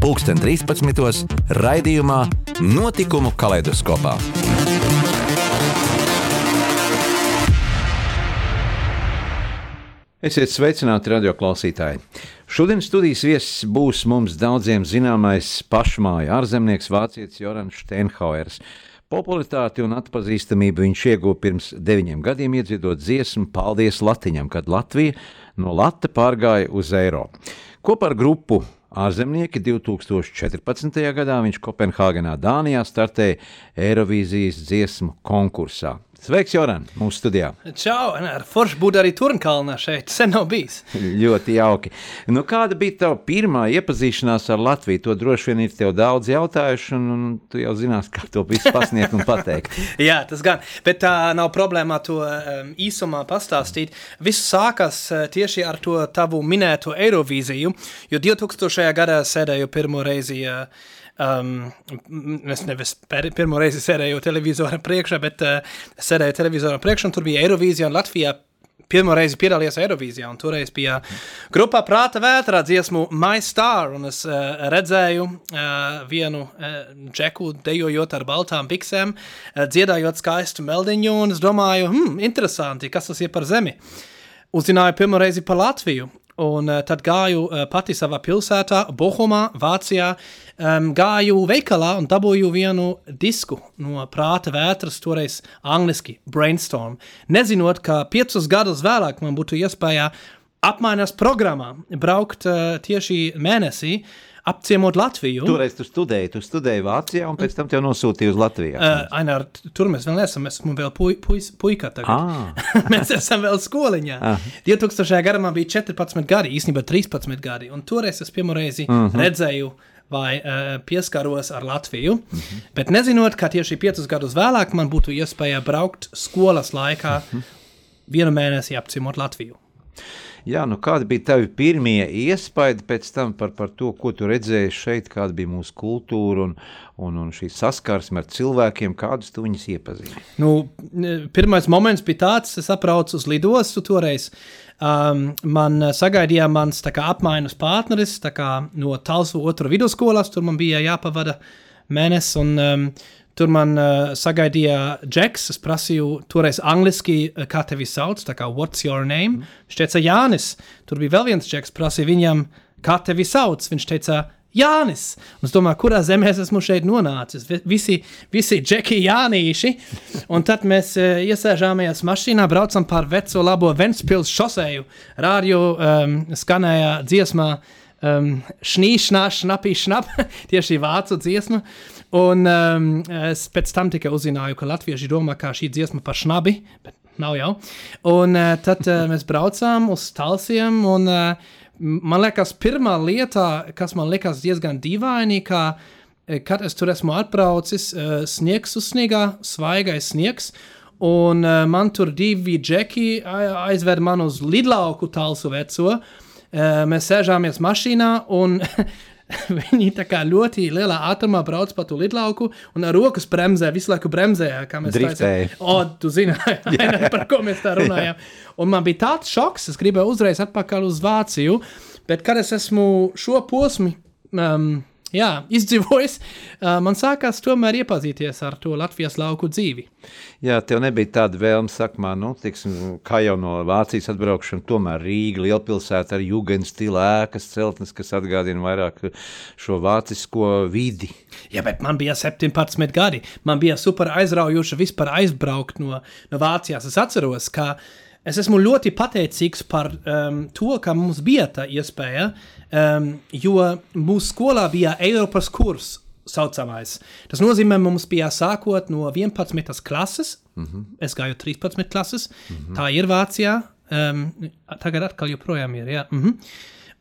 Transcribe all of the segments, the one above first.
pulksten 13. raidījumā Notikumu kaleidoskopā. Esiet sveicināti, radioklausītāji! Šodien studijas viesis būs mums daudziem zināmais pašmāja ārzemnieks vācietis Jorans Steinhauers. Popularitāti un atpazīstamību viņš ieguva pirms deviņiem gadiem, iedziedot dziesmu Paldies Latviņam, kad Latvija no Latvijas pārgāja uz Eiropu. Kopā ar grupu ārzemnieki 2014. gadā viņš Kopenhāgenā, Dānijā startēja Eirovīzijas dziesmu konkursā. Sveiks, Joran, mūsu studijā. Čau, ar foršu būt arī Turnkalnā šeit, sen nav bijis. Ļoti jauki. Nu, kāda bija tava pirmā iepazīšanās ar Latviju? To droši vien ir tev daudz jautājuši, un, un tu jau zinās, kā to visu pasniegt un pateikt. Jā, tas gan, bet tā nav problēma to um, īsumā pastāstīt. Viss sākas uh, tieši ar to tavu minēto Eirovīziju, jo 2000. gadā sēdēju pirmo reizi uh, Um, es nevis pirmo reizi sēdēju televizora priekšā, bet uh, sēdēju televizora priekšā, un tur bija Eirovīzija un Latvijā pirmo reizi piedalījās Eirovīzijā, un toreiz bija grupā Prāta vētrā dziesmu My Star, un es uh, redzēju uh, vienu uh, džeku dejojot ar baltām biksēm, uh, dziedājot skaistu meldiņu, un es domāju, hmm, interesanti, kas tas ir par zemi. Uzzināju pirmo reizi par Latviju, un uh, tad gāju uh, pati savā pilsētā, Bohumā, Vācijā, um, gāju veikalā un dabūju vienu disku no prāta vētras, toreiz angliski Brainstorm. Nezinot, ka piecus gadus vēlāk man būtu iespēja apmaiņas programmā braukt uh, tieši mēnesī, apciemot Latviju. Toreiz tu studēji, tu studēji Vācijā, un pēc tam te nosūtīji uz Latviju. Uh, Ainēr, tur mēs vēl neesam, mēs esam vēl puj, puj, puika tagad. Ah. mēs esam vēl skoliņā. Ah. 2000. gadā man bija 14 gadi, īstenībā 13 gadi, un toreiz es pirmo reizi uh mhm. -huh. redzēju vai uh, pieskaros ar Latviju. Mm -hmm. Bet nezinot, ka tieši piecus gadus vēlāk man būtu iespēja braukt skolas laikā, mm -hmm. vienu mēnesi apciemot Latviju. Jā, nu kādi bija tavi pirmie iespaidi pēc tam par, par to, ko tu redzēji šeit, kāda bija mūsu kultūra un, un, un šī saskarsme ar cilvēkiem, kādus tu viņus iepazīsti? Nu, pirmais moments bija tāds, es abraucu uz lidostu toreiz, Um, man sagaidīja mans kā, apmaiņas partneris kā, no Talsu otru vidusskolas. Tur man bija jāpavada mēnesis. Un, um, Tur man uh, sagaidīja Džeks. Es prasīju, toreiz angliski, uh, kā tevi sauc, tā kā what's your name? Mm. Viņš teica, Jānis. Tur bija vēl viens Džeks, prasīja viņam, kā tevi sauc. Viņš teica, Jānis. Un es domāju, kurā zemē es esmu šeit nonācis. Visi, visi džeki Jānīši. Un tad mēs uh, iesēžāmies mašīnā, braucam pār veco labo Ventspils šoseju. Rādio um, skanēja dziesmā um, Šnīšnā, šnapī, šnap, tieši vācu dziesma. Un um, es pēc tam tikai uzzināju, ka latvieši domā, kā šī dziesma par šnabi, bet nav jau. Un uh, tad uh, mēs braucām uz Talsiem un uh, man liekas, pirmā lieta, kas man liekas diezgan dīvaini, ka, e, kad es tur esmu atbraucis, e, sniegs uzsniegā, svaigais sniegs. Un uh, man tur divi džeki aizved man uz lidlauku tālsu veco. Uh, mēs sēžāmies mašīnā un viņi tā kā ļoti lielā ātrumā brauc pa to lidlauku un ar rokas bremzē, visu laiku bremzēja. Driftēja. O, tu zini, par ko mēs tā runājām. Un man bija tāds šoks, es gribēju uzreiz atpakaļ uz Vāciju, bet kad es esmu šo posmu um, jā, izdzīvojis, man sākās tomēr iepazīties ar to Latvijas lauku dzīvi. Jā, tev nebija tāda vēlme, sakmā, nu, tiksim, kā jau no Vācijas atbraukšana, tomēr Rīga, lielpilsēta ar jūgens stila ēkas celtnes, kas atgādina vairāk šo vācisko vidi. Jā, bet man bija 17 gadi, man bija super aizraujoši vispār aizbraukt no, no Vācijas. Es atceros, ka uh, Es esmu ļoti pateicīgs par um, to, ka mums bija tā iespēja, um, jo mūsu skolā bija Eiropas kurs saucamais. Tas nozīmē, mums bija sākot no 11. klases, mm -hmm. es gāju 13. klases, mm -hmm. tā ir Vācijā, um, tagad atkal joprojām ir, jā. Mm -hmm.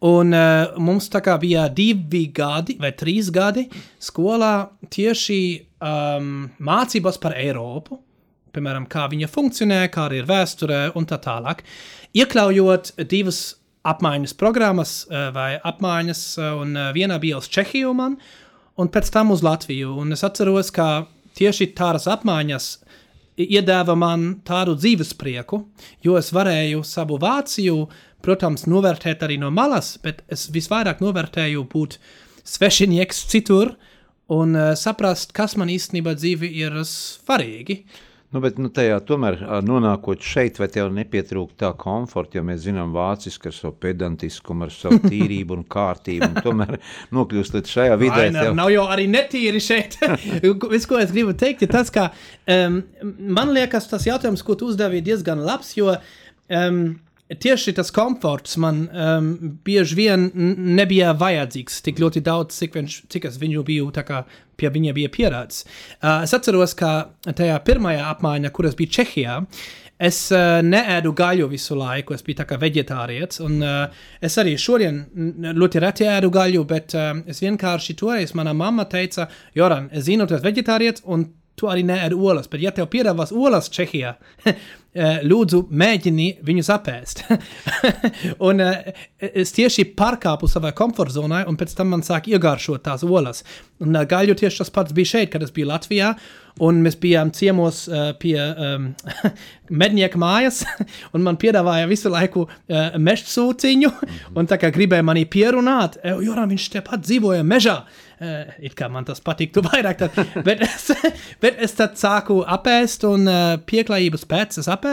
Un uh, mums tā kā bija divi gadi vai trīs gadi skolā tieši um, mācības par Eiropu, piemēram, kā viņa funkcionē, kāda ir vēsture un tā tālāk. Iekļaujot divas apmaiņas programmas uh, vai apmaiņas, uh, un uh, viena bija uz Čehiju man, un pēc tam uz Latviju. Un es atceros, ka tieši tādas apmaiņas iedēva man tādu dzīves prieku, jo es varēju savu Vāciju protams, novērtēt arī no malas, bet es visvairāk novērtēju būt svešinieks citur un uh, saprast, kas man īstenībā dzīve ir svarīgi. Nu, bet nu, tajā tomēr nonākot šeit, vai tev nepietrūkst tā komforta, jo mēs zinām vāciski ar savu pedantiskumu, ar savu tīrību un kārtību, un tomēr nokļūstot šajā vidē. Ai, tev... Nav jau arī netīri šeit. Viss, ko es gribu teikt, ir tas, ka um, man liekas, tas jautājums, ko tu uzdevi, ir diezgan labs, jo um, tieši tas komforts man um, bieži vien nebija vajadzīgs tik ļoti daudz, cik, viņš, cik es viņu biju pie viņa bija pierādījis. Uh, es atceros, ka tajā pirmajā apmaiņā, kuras bija Čehijā, es uh, neēdu gaļu visu laiku, es biju kā vegetārietis, uh, es arī šodien ļoti reti ēdu gaļu, bet uh, es vienkārši toreiz mana mamma teica, Joran, es zinu, tu esi vegetārietis, tu arī neēdi olas, bet ja tev piedāvās olas Čehijā, Eh, lūdzu, mēģini viņus apēst. un uh, es tieši pārkāpu savā komforta zonā, un pēc tam man sāk iegāršot tās olas. Un uh, gaļu tieši tas pats bija šeit, kad es biju Latvijā, un mēs bijām ciemos pie um, mednieka mājas, un man piedāvāja visu laiku uh, meža sūciņu, un tā kā gribēja mani pierunāt, jo viņš tepat dzīvoja mežā. Uh, it kā man tas patiktu vairāk, tad, bet, es, bet es tad sāku apēst, un uh, pieklājības pēc es apēdu,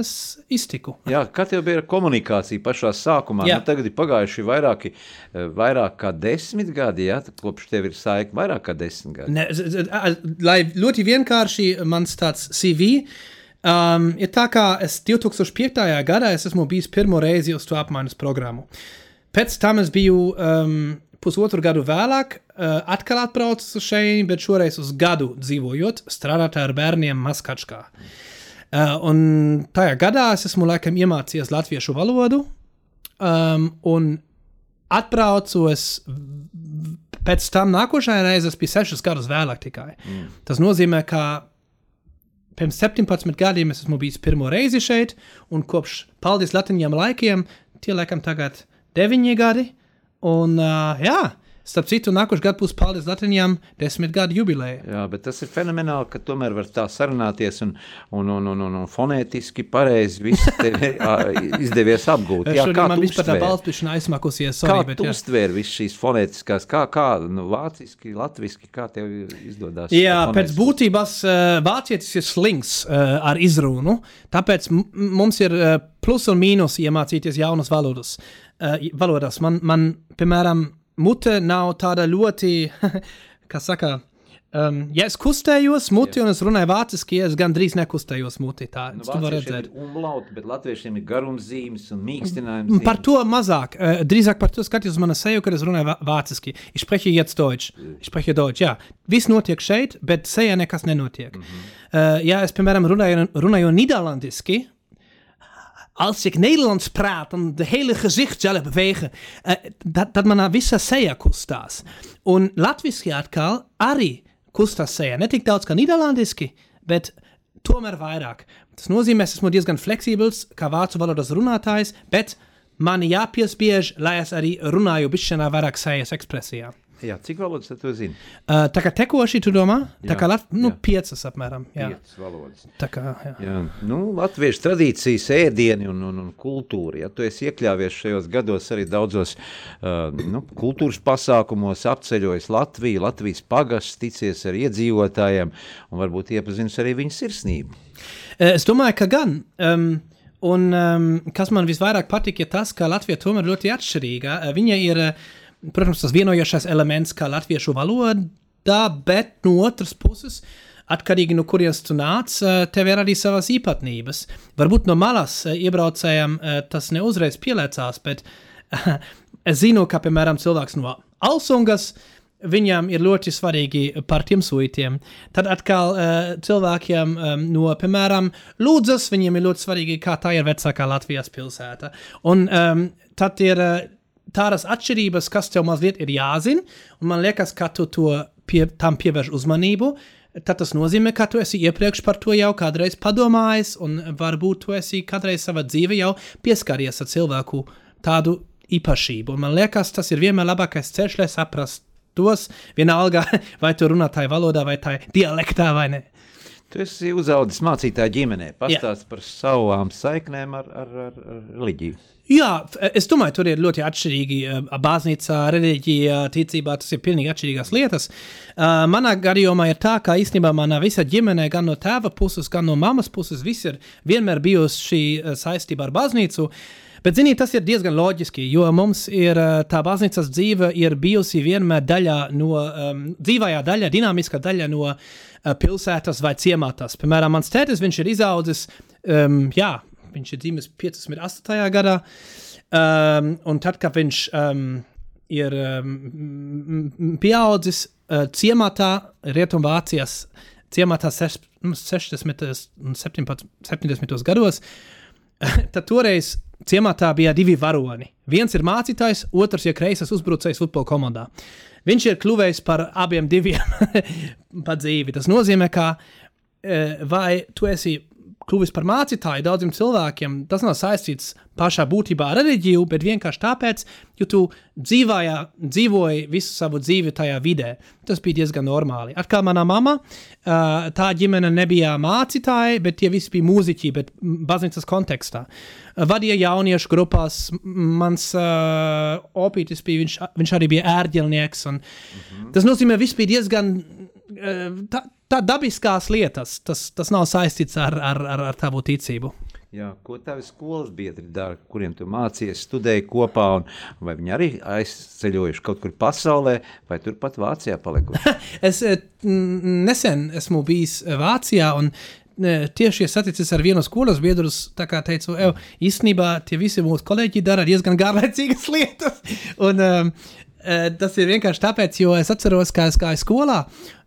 es iztiku. Jā, kā tev bija komunikācija pašā sākumā? Jā. Nu, tagad ir pagājuši vairāki, eh, vairāk kā desmit gadi, jā, kopš tev ir saikni vairāk kā desmit gadi. Ne, lai ļoti vienkārši mans tāds CV. Um, ir tā kā es 2005. gadā es esmu bijis pirmo reizi uz to apmaiņas programmu. Pēc tam es biju um, pusotru gadu vēlāk uh, atkal atbraucis uz šejieni, bet šoreiz uz gadu dzīvojot, strādāt ar bērniem Maskačkā. Uh, un tajā gadā es esmu laikam iemācījies latviešu valodu, um, un atbraucu es pēc tam nākošajā reizē, es biju sešas gadus vēlāk tikai. Mm. Tas nozīmē, ka pirms 17 gadiem es esmu bijis pirmo reizi šeit, un kopš paldies Latvijam laikiem, tie laikam tagad deviņi gadi. Un, uh, jā, Starp citu, nākošais gads būs paldies Latvijam desmit gadu jubileja. Jā, bet tas ir fenomenāli, ka tomēr var tā sarunāties un, un, un, un, un, un fonētiski pareizi viss izdevies apgūt. Jā, kā man vispār tā balspišana aizmakusies. Sorry, kā bet, tu uztvēri visu šīs fonētiskās, kā, kā nu, vāciski, latviski, kā tev izdodas? Jā, pēc būtības vācietis ir slings ar izrunu, tāpēc mums ir plus un mīnus iemācīties jaunas valodas. Valodas. Man, man, piemēram, mute nav tāda ļoti, kā saka, Um, ja es kustējos muti un es runāju vāciski, es gandrīz nekustējos muti. Tā nu, tu vari redzēt. Umlaut, bet latviešiem ir garumzīmes un mīkstinājums. Par to mazāk. Uh, drīzāk par to skatījos uz manu seju, kad es runāju vāciski. Ich spreche jetzt Deutsch. Ich spreche Deutsch, jā. Viss notiek šeit, bet sejā nekas nenotiek. Mm -hmm. uh, ja es, piemēram, runāju, runāju nīderlandiski, als ik Nederlands praat, dan de hele gezicht zelf bewegen, uh, dat, dat man naar visa seja kustās. Un latviski atkal arī kustās seja. Ne tik daudz kā nīderlandiski, bet tomēr vairāk. Tas nozīmē, es esmu diezgan fleksibls kā vācu valodas runātājs, bet man jāpiespiež, lai es arī runāju bišķienā vairāk sejas ekspresijā. Jā, cik valodas tu zini? Uh, tā kā tekoši tu domā, tā jā, kā lat, nu, jā. piecas apmēram. Jā. Piecas valodas. Tā kā, jā. jā. Nu, latviešu tradīcijas, ēdieni un, un, un kultūra. Ja tu esi iekļāvies šajos gados arī daudzos uh, nu, kultūras pasākumos, apceļojis Latviju, Latvijas pagastus, ticies ar iedzīvotājiem un varbūt iepazins arī viņu sirsnību. Es domāju, ka gan. Um, un um, kas man visvairāk patīk, ir tas, ka Latvija tomēr ļoti atšķirīga. Viņa ir uh, protams, tas vienojošais elements kā latviešu valoda, bet no otras puses, atkarīgi no kurienes tu nāc, eh, tev ir arī savas īpatnības. Varbūt no malas eh, iebraucējiem eh, tas neuzreiz pieliecās, bet es zinu, ka, piemēram, cilvēks no Alsungas, viņam ir ļoti svarīgi par tiem suitiem. Tad atkal uh, cilvēkiem um, no, piemēram, Lūdzas, viņiem ir ļoti svarīgi, kā tā ir vecākā Latvijas pilsēta. Un um, tad ir uh, tādas atšķirības, kas tev mazliet ir jāzina, un man liekas, ka tu to pie, tam pievērš uzmanību. Tad tas nozīmē, ka tu esi iepriekš par to jau kādreiz padomājis, un varbūt tu esi kādreiz savā dzīvē jau pieskaries ar cilvēku tādu īpašību. Un man liekas, tas ir vienmēr labākais ceļš, lai saprastu tos, vienalga, vai tu runā tajā valodā, vai tajā dialektā, vai ne. Tu esi uzaugusi mācītāja ģimenē. Pastāst par savām saiknēm ar, ar, ar, ar reliģiju. Jā, es domāju, tur ir ļoti atšķirīgi. Baznīca, reliģija, ticībā tas ir pilnīgi atšķirīgas lietas. Uh, manā gadījumā ir tā, ka īstenībā manā visa ģimene, gan no tēva puses, gan no mammas puses, viss ir vienmēr bijusi šī saistība ar baznīcu. Bet, ziniet, tas ir diezgan loģiski, jo mums ir tā baznīcas dzīve ir bijusi vienmēr daļa no, um, dzīvajā daļa, dinamiska daļa no uh, pilsētas vai ciematas. Piemēram, mans tētis, viņš ir izaudzis, um, jā, viņš ir dzimis 58. gadā, um, un tad, kad viņš um, ir um, pieaudzis uh, ciematā, Rietumvācijas ciematā 60. un 17. 70. gados, tad toreiz ciematā bija divi varoni. Viens ir mācītājs, otrs ir kreisais uzbrucējs futbola komandā. Viņš ir kļuvis par abiem diviem pa dzīvi. Tas nozīmē, ka uh, vai tu esi kļuvis par mācītāju daudziem cilvēkiem, tas nav saistīts pašā būtībā ar reliģiju, bet vienkārši tāpēc, ka tu dzīvājā, dzīvoji visu savu dzīvi tajā vidē. Tas bija diezgan normāli. Atkal manā mamā, tā ģimene nebija mācītāji, bet tie visi bija mūziķi, bet baznīcas kontekstā. Vadīja jauniešu grupās, mans uh, opītis bija, viņš, viņš arī bija ērģelnieks, un mm -hmm. tas nozīmē, viss bija diezgan uh, tā, tā dabiskās lietas, tas, tas nav saistīts ar, ar, ar, ar tavu ticību. Jā, ko tavi skolas biedri dara, kuriem tu mācījies, studēji kopā, un vai viņi arī aizceļojuši kaut kur pasaulē, vai turpat Vācijā palikuši? es eh, nesen esmu bijis Vācijā, un eh, tieši es saticis ar vienu skolas biedru, tā kā teicu, ev, īstenībā tie visi mūsu kolēģi dara diezgan garlaicīgas lietas, un um, tas ir vienkārši tāpēc, jo es atceros, kā es gāju skolā,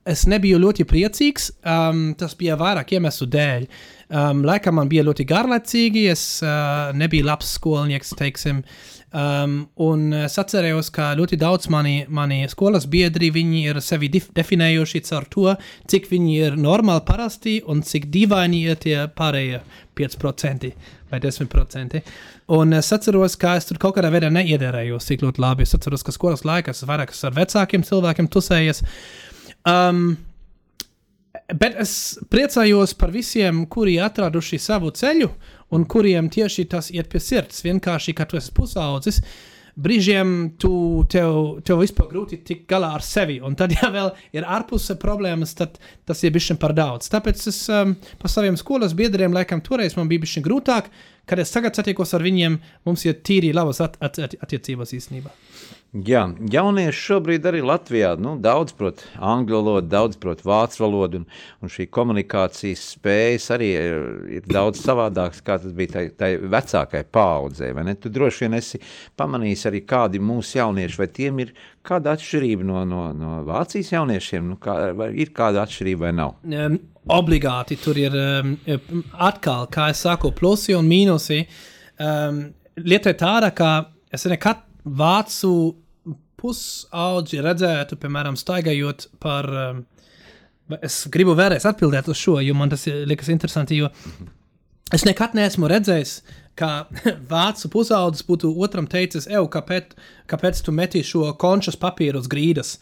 es nebiju ļoti priecīgs. Um, tas bija vairāk iemeslu dēļ. Um, laikam man bija ļoti garlaicīgi, es uh, nebiju labs skolnieks, teiksim. Um, un es atcerējos, ka ļoti daudz mani, mani skolas biedri ir sevi definējuši caur to, cik viņi ir normāli parasti un cik dīvaini ir tie pārējie 5% vai 10%. Un es atceros, ka es tur kaut kādā veidā neiederējos, cik ļoti labi. Es atceros, ka skolas laikā es vairāk ar vecākiem cilvēkiem tusējies. Uh, Um, bet es priecājos par visiem, kuri atraduši savu ceļu un kuriem tieši tas iet pie sirds. Vienkārši, kad tu esi pusaudzis, brīžiem tu, tev, tev vispār grūti tikt galā ar sevi. Un tad, ja vēl ir ārpuse problēmas, tad tas ir bijis par daudz. Tāpēc es um, pa saviem skolas biedriem, laikam, toreiz man bija bijis grūtāk, kad es tagad satiekos ar viņiem, mums ir tīri labas at, at, at, attiecības īstenībā. Jā, jaunieši šobrīd arī Latvijā nu, daudz prot angļu valodu, daudz prot vācu valodu, un, un šī komunikācijas spējas arī ir, ir daudz savādākas, kā tas bija tai, tai vecākai paaudzē. Tu droši vien esi pamanījis arī kādi mūsu jaunieši, vai tiem ir kāda atšķirība no, no, no Vācijas jauniešiem, nu, kā, vai ir kāda atšķirība vai nav? Um, obligāti tur ir um, atkal, kā es saku, plusi un mīnusi. Um, lieta ir tāda, ka es nekad vācu pusaudži redzētu, piemēram, staigājot par. Um, es gribu vēlreiz atbildēt uz šo, jo man tas liekas interesanti. Es nekad neesmu redzējis, ka vācu pusaudzis būtu otram teicis, Ew, kāpēc, kāpēc tu meti šo končas papīru uz grīdas?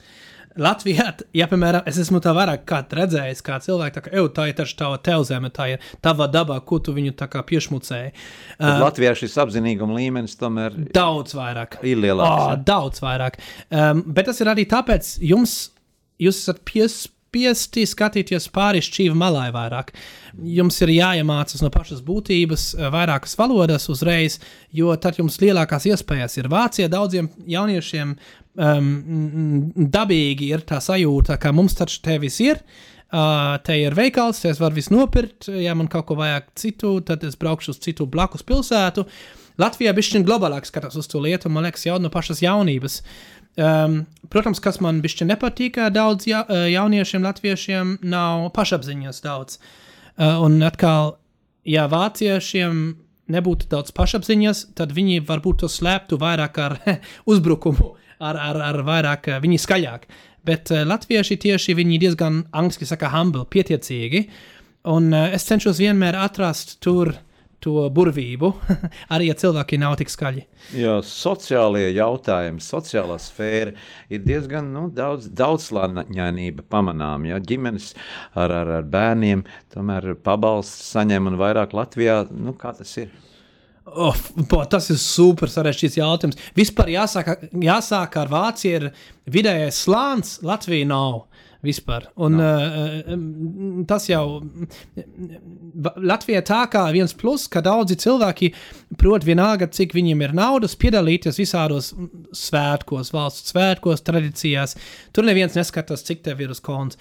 Latvijā, ja, piemēram, es esmu tā vairāk redzējis, kā cilvēki, tā kā, Ew, tā ir taču tava tevzeme, tā ir tava dabā, ko tu viņu tā kā piešmucēji. Uh, Latvijā šis apzinīguma līmenis tomēr daudz vairāk. Ir lielāks. Oh, daudz vairāk. Um, bet tas ir arī tāpēc, jums, jūs esat piespiedu spiesti skatīties pāri šķīvi malai vairāk. Jums ir jāiemācās no pašas būtības vairākas valodas uzreiz, jo tad jums lielākās iespējas ir Vācijā. Daudziem jauniešiem um, dabīgi ir tā sajūta, ka mums taču te viss ir. Uh, te ir veikals, te es varu visu nopirkt. Ja man kaut ko vajag citu, tad es braukšu uz citu blakus pilsētu. Latvijā bija šķiet globālāk skatās uz to lietu, man liekas, jau no pašas jaunības. Um, protams, kas man bišķi nepatīk, daudz ja, jauniešiem, latviešiem nav pašapziņas daudz. Uh, un atkal, ja vāciešiem nebūtu daudz pašapziņas, tad viņi varbūt to slēptu vairāk ar uzbrukumu, ar, ar, ar vairāk, eh, viņi skaļāk. Bet uh, latvieši tieši viņi diezgan angļuiski saka humble, pietiecīgi, un uh, es cenšos vienmēr atrast tur to burvību, arī ja cilvēki nav tik skaļi. Jā, sociālie jautājumi, sociālā sfēra ir diezgan nu, daudz, daudzslāņainība pamanām. Ja? Ģimenes ar, ar, ar bērniem tomēr pabalsts saņem un vairāk Latvijā. Nu, kā tas ir? Oh, bo, tas ir super sarežģīts jautājums. Vispār jāsāk, jāsāk ar Vāciju ir vidējais slānis, Latvija nav. Vispār. Un, no. uh, tas jau Latvijā tā kā viens plus, ka daudzi cilvēki prot vienalga, cik viņiem ir naudas, piedalīties visādos svētkos, valsts svētkos, tradīcijās. Tur neviens neskatās, cik tev ir uz konta.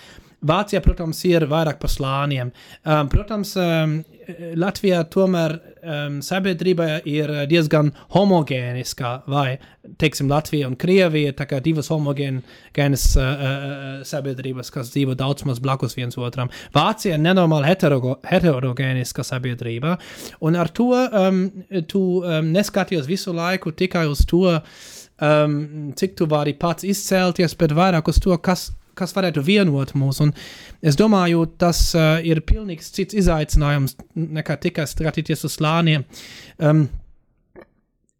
Vācijā, protams, ir vairāk par slāniem. Um, protams, um, Latvijā tomēr um, sabiedrība ir diezgan homogēniska, vai, teiksim, Latvija un Krievija ir divas homogēnas uh, uh, sabiedrības, kas dzīvo daudz maz blakus viens otram. Vācija ir nenormāli heterogo, heterogēniska sabiedrība, un ar to um, tu um, neskaties visu laiku tikai uz to, um, cik tu vari pats izcelties, bet vairāk uz to, kas kas varētu vienot mūs. Un es domāju, tas uh, ir pilnīgi cits izaicinājums nekā tikai skatīties uz slāniem. Um,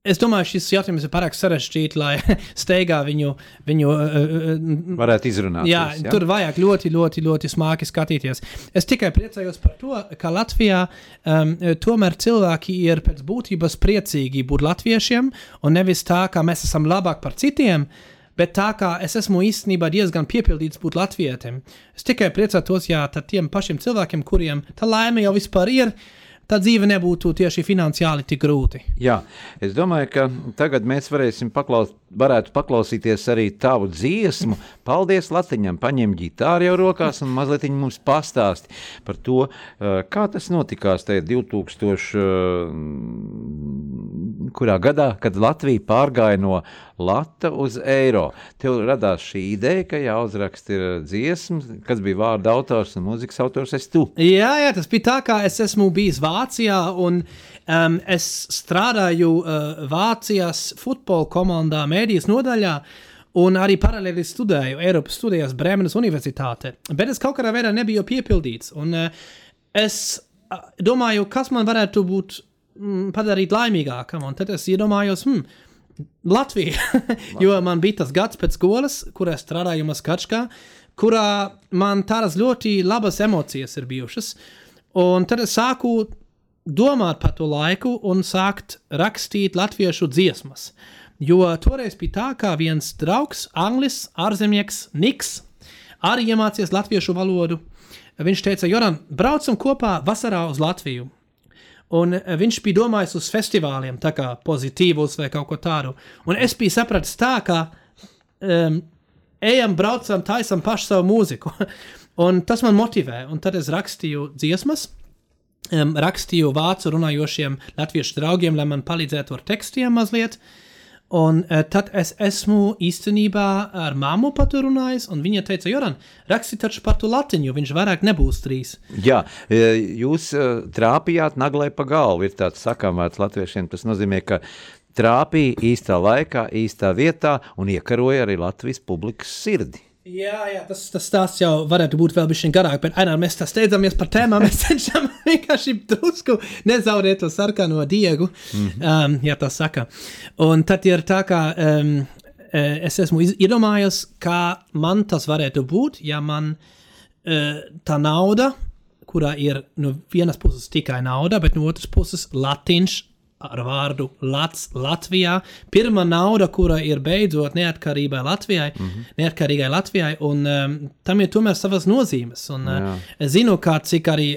Es domāju, šis jautājums ir pārāk sarežģīts, lai steigā viņu, viņu uh, varētu izrunāt. Jā, ja? tur vajag ļoti, ļoti, ļoti smagi skatīties. Es tikai priecājos par to, ka Latvijā um, tomēr cilvēki ir pēc būtības priecīgi būt latviešiem, un nevis tā, ka mēs esam labāk par citiem. Uh, Bet tā kā es esmu īstenībā diezgan piepildīts būt latvietim, es tikai priecātos, ja tiem pašiem cilvēkiem, kuriem tā laime jau vispār ir, tā dzīve nebūtu tieši finansiāli tik grūti. Jā, es domāju, ka tagad mēs varēsim paklaus, varētu paklausīties arī tavu dziesmu. Paldies Latiņam, paņem ģitāru jau rokās un mazliet mums pastāsti par to, eh, kā tas notikās tajā 2000. Eh, kurā gadā, kad Latvija pārgāja no lata uz eiro. Tev radās šī ideja, ka jāuzraksta ir dziesmas, kas bija vārda autors un mūzikas autors es tu. Jā, jā, tas bija tā, kā es esmu bijis Vācijā un um, es strādāju uh, Vācijas futbola komandā mēdīs nodaļā. Un arī paralēli studēju Eiropas studijās Brēmenes Universitātē. Bet es kaut kādā veidā nebiju piepildīts. Un uh, es uh, domāju, kas man varētu būt mm, padarīt laimīgākam. Un tad es iedomājos, hmm, Latvija. jo man bija tas gads pēc skolas, kurā strādāju Maskačkā, kurā man tādas ļoti labas emocijas ir bijušas. Un tad es sāku domāt par to laiku un sākt rakstīt latviešu dziesmas. Jo toreiz bija tā, ka viens draugs, anglis, ārzemnieks, Niks, arī iemācījās latviešu valodu. Viņš teica, Joran, braucam kopā vasarā uz Latviju. Un viņš bija domājis uz festivāliem, tā kā pozitīvus vai kaut ko tādu. Un es biju sapratis tā, ka um, ejam, braucam, taisam pašu savu mūziku. un tas man motivē. Un tad es rakstīju dziesmas, um, rakstīju vācu runājošiem latviešu draugiem, lai man palīdzētu ar tekstiem mazliet. Un uh, tad es esmu īstenībā ar māmu paturunājis, un viņa teica, Joran, raksti taču par to latiņu, viņš vairāk nebūs trīs. Jā, e, jūs uh, trāpījāt naglai pa galvu, ir tāds sakāmvārds latviešiem, tas nozīmē, ka trāpīja īstā laikā, īstā vietā un iekaroja arī Latvijas publikas sirdi. Jā, jā, tas, tas stāsts jau varētu būt vēl bijis garāk, bet Ainā, mēs tā steidzamies par tēmām. Mēs cenšamies vienkārši drusku nezaudēt to sarkano diegu, mm -hmm. um, ja tā saka. Un tad ir tā, ka um, es esmu iedomājies, kā man tas varētu būt, ja man uh, tā nauda, kurā ir no vienas puses tikai nauda, bet no otras puses latiņš ar vārdu Lats, Latvijā. Pirmā nauda, kura ir beidzot neatkarībai Latvijai, mm -hmm. neatkarīgai Latvijai, un um, tam ir tomēr savas nozīmes. Un, uh, es zinu, kā, cik arī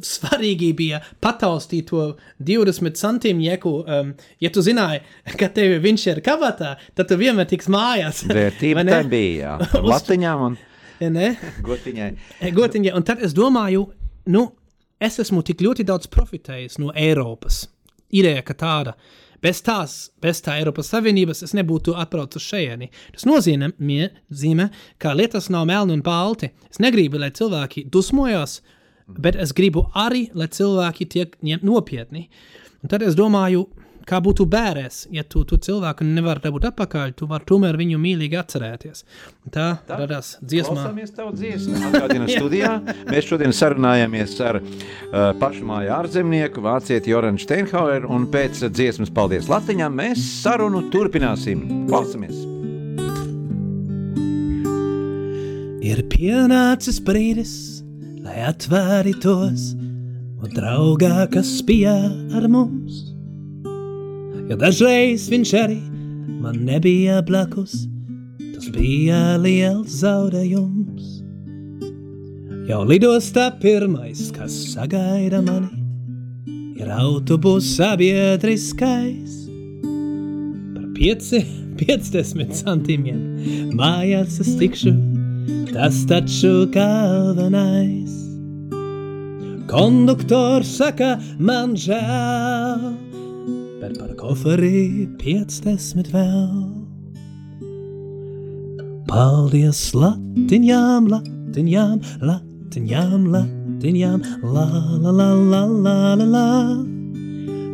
svarīgi bija pataustīt to 20 centimetru. Um, ja tu zināji, ka tev viņš ir kabatā, tad tu vienmēr tiks mājās. Vērtība tā bija. Latiņām un ne? gotiņai. gotiņai. Un tad es domāju, nu, es esmu tik ļoti daudz profitējis no Eiropas ideja, ka tāda bez tās, bez tā Eiropas Savienības es nebūtu atbraucis šejieni. Tas nozīmē, zīmē, ka lietas nav melni un balti. Es negribu, lai cilvēki dusmojas, bet es gribu arī, lai cilvēki tiek nopietni. Un tad es domāju, kā būtu bērēs, ja tu, tu cilvēku nevari dabūt atpakaļ, tu vari tomēr viņu mīlīgi atcerēties. Tā, tā radās dziesmā. Klausāmies tavu dziesmu. Atgādina studijā. Mēs šodien sarunājamies ar uh, pašmāju ārzemnieku, vācieti Joranu Steinhaueru, un pēc dziesmas paldies Latviņām mēs sarunu turpināsim. Klausamies! Ir pienācis brīdis, lai atvērtos, un draugā, kas bija ar mums jo dažreiz viņš arī man nebija blakus, tas bija liels zaudējums. Jau lidostā pirmais, kas sagaida mani, ir autobus sabiedriskais. Par pieci, piecdesmit centimiem mājās es tikšu, tas taču galvenais. Konduktors saka, man žēl, bet par koferi piecdesmit vēl. Paldies latiņām, latiņām, latiņām, latiņām, la la la la la la la.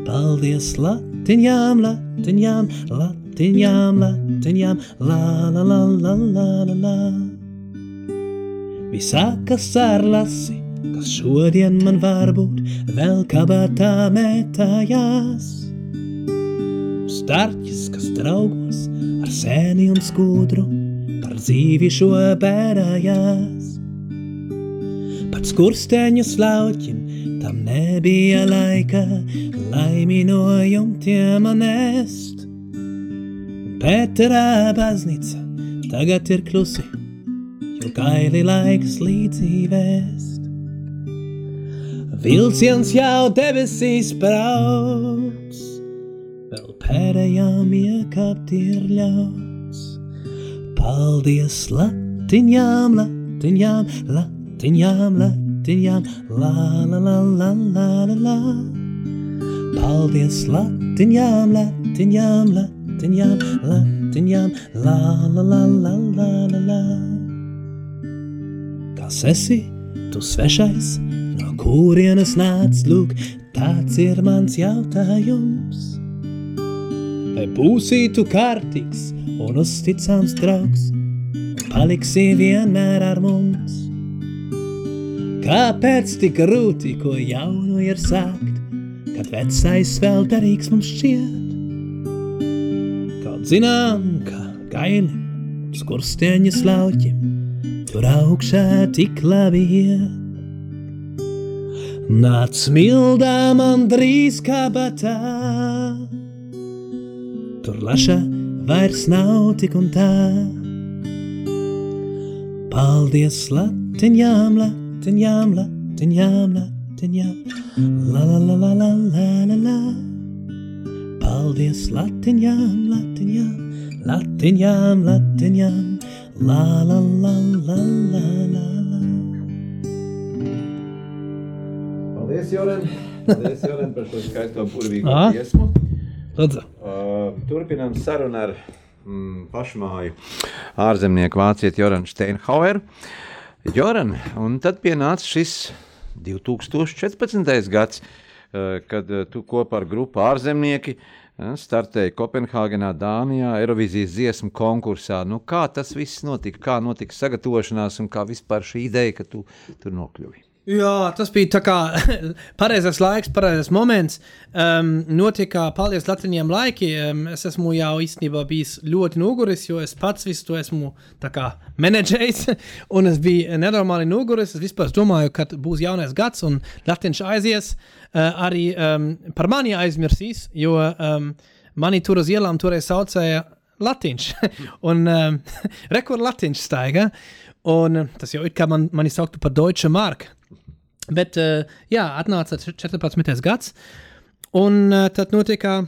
Paldies latiņām, latiņām, latiņām, latiņām, la la la la la la la. Visā, kas ar lasi, kas šodien man varbūt vēl kabatā mētājās starķis, kas draugos ar sēni un skudru par dzīvi šo bērājās. Pat skursteņu slauķim tam nebija laika, laimi no jumtiem nest. Pēterā baznīca tagad ir klusi, jo gaili laiks līdzi vēst. Vilciens jau debesīs brauc, vēl pēdējām iekāpt ir ļauts. Paldies latiņām, latiņām, latiņām, latiņām, la la la la la la la. Paldies latiņām, latiņām, latiņām, latiņām, la la la la la la la. Kas esi, tu svešais, no kurienes nāc, lūk, tāds ir mans jautājums. Vai būsi tu kārtīgs un uzticams draugs, paliksi vienmēr ar mums? Kāpēc tik grūti, ko jaunu ir sākt, kad vecais vēl derīgs mums šķiet? Kaut zinām, ka gailim, skursteņa slauķim, tur augšā tik labi iet. Nāc mildā man drīz kabatā, tur laša vairs nav tik un tā. Paldies latiņām, latiņām, latiņām, latiņām, la la la la la la la la. Paldies latiņām, latiņām, latiņām, latiņām, la la la la la la la. Paldies, Joren! Paldies, Joren, par šo skaisto burvīgo Ā. Uh, turpinām sarunu ar mm, pašmāju ārzemnieku vācieti Joranu Steinhaueru. Joran, un tad pienāca šis 2014. gads, uh, kad uh, tu kopā ar grupu ārzemnieki startēji Kopenhāgenā, Dānijā, Eirovīzijas dziesmu konkursā. Nu, kā tas viss notika? Kā notika sagatavošanās un kā vispār šī ideja, ka tu tur nokļuvi? Jā, tas bija tā kā pareizais laiks, pareizais moments. Um, notika, paldies Latvijiem laikiem. Es esmu jau īstenībā bijis ļoti noguris, jo es pats visu to esmu kā menedžējis. Un es biju nenormāli noguris. Es vispār domāju, ka būs jaunais gads un Latvijas aizies. Uh, arī um, par mani aizmirsīs, jo um, mani tur uz ielām toreiz saucēja Latvijas. un um, rekord Latvijas staiga. Un tas jau ir kā man, mani sauktu par Deutsche Mark. Bet, uh, jā, atnāca 14. gads, un uh, tad notika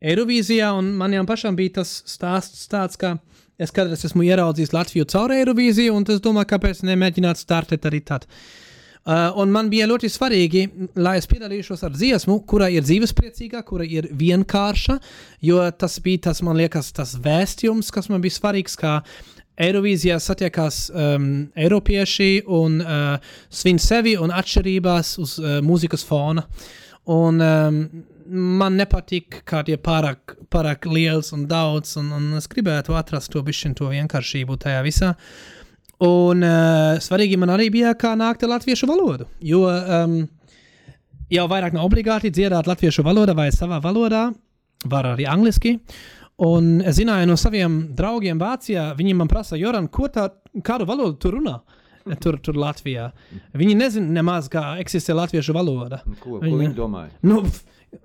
Eirovīzijā, un man jau pašam bija tas stāsts tāds, ka es kādreiz esmu ieraudzījis Latviju caur Eirovīziju, un es domāju, kāpēc nemēģināt startēt arī tad. Uh, un man bija ļoti svarīgi, lai es piedalīšos ar dziesmu, kura ir dzīvespriecīga, kura ir vienkārša, jo tas bija tas, man liekas, tas vēstījums, kas man bija svarīgs, kā Eirovīzijā satiekās um, Eiropieši un uh, svin sevi un atšķirībās uz uh, mūzikas fona. Un um, man nepatīk, kā tie pārāk, pārāk liels un daudz, un, un es gribētu atrast to bišķiņu, to vienkāršību tajā visā. Un uh, svarīgi man arī bija, kā nākt ar latviešu valodu, jo um, jau vairāk nav obligāti dziedāt latviešu valodā vai savā valodā, var arī angliski. Un es zināju no saviem draugiem Vācijā, viņi man prasa, Joran, ko tā, kādu valodu tu runā? Tur, tur Latvijā. Viņi nezina nemaz, kā eksistē latviešu valoda. Ko, ko viņi, viņi domāja? Nu,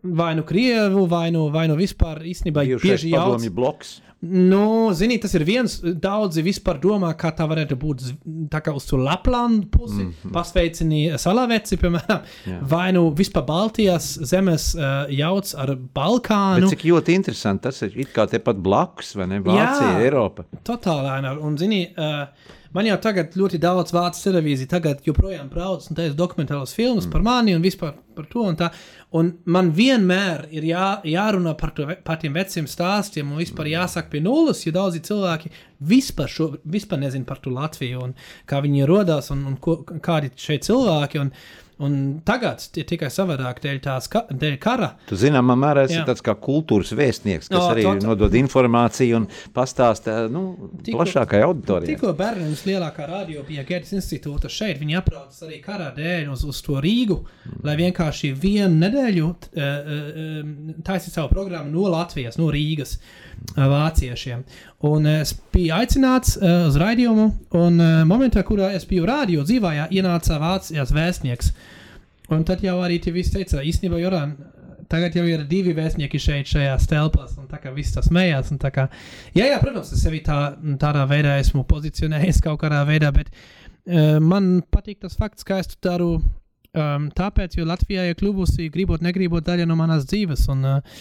vai nu krievu, vai nu, vai nu vispār īstenībā bieži tāds bloks. Nu, zini, tas ir viens. Daudzi vispār domā, kā tā varētu būt tā kā uz to Laplandu pusi, mm -hmm. pasveicini salaveci, piemēram, Jā. vai nu vispār Baltijas zemes uh, jauc ar Balkānu. Bet cik ļoti interesanti, tas ir it kā tepat blakus, vai ne? Vācija, Jā, Eiropa. Totāli, un zini, uh, Man jau tagad ļoti daudz vācu televīziju, tagad joprojām brauc un taisa dokumentālas filmas mm. par mani un vispār par to un tā. Un man vienmēr ir jā, jārunā par, to, par tiem veciem stāstiem un vispār jāsaka pie nulles, jo daudzi cilvēki vispār, šo, vispār nezina par to Latviju un kā viņi rodās un, un ko, kādi šeit cilvēki. Un, Un tagad ir tikai savādāk dēļ, tās, ka, dēļ kara. Tu zināmā mērā Jā. tāds kā kultūras vēstnieks, kas no, arī tot... nodod informāciju un pastāsta nu, tikko, plašākai auditorijai. Tikko bērniem lielākā radio bija Gētas institūta šeit, viņi apraudas arī karā dēļ uz, uz to Rīgu, mm. lai vienkārši vienu nedēļu uh, uh, taisītu savu programmu no Latvijas, no Rīgas uh, vāciešiem. Un es biju aicināts uh, uz raidījumu, un uh, momentā, kurā es biju radio dzīvājā, ienāca Vācijas vēstnieks. Un tad jau arī tie visi teica, īstenībā, Joran, tagad jau ir divi vēstnieki šeit, šajās telpās, un tā kā viss tas smējās. Kā, jā, jā, protams, es sevi tā, tādā veidā esmu pozicionējis kaut kādā veidā, bet uh, man patīk tas fakts, ka es to daru um, tāpēc, jo Latvijā ir kļuvusi, gribot, negribot, daļa no manas dzīves. Un, uh,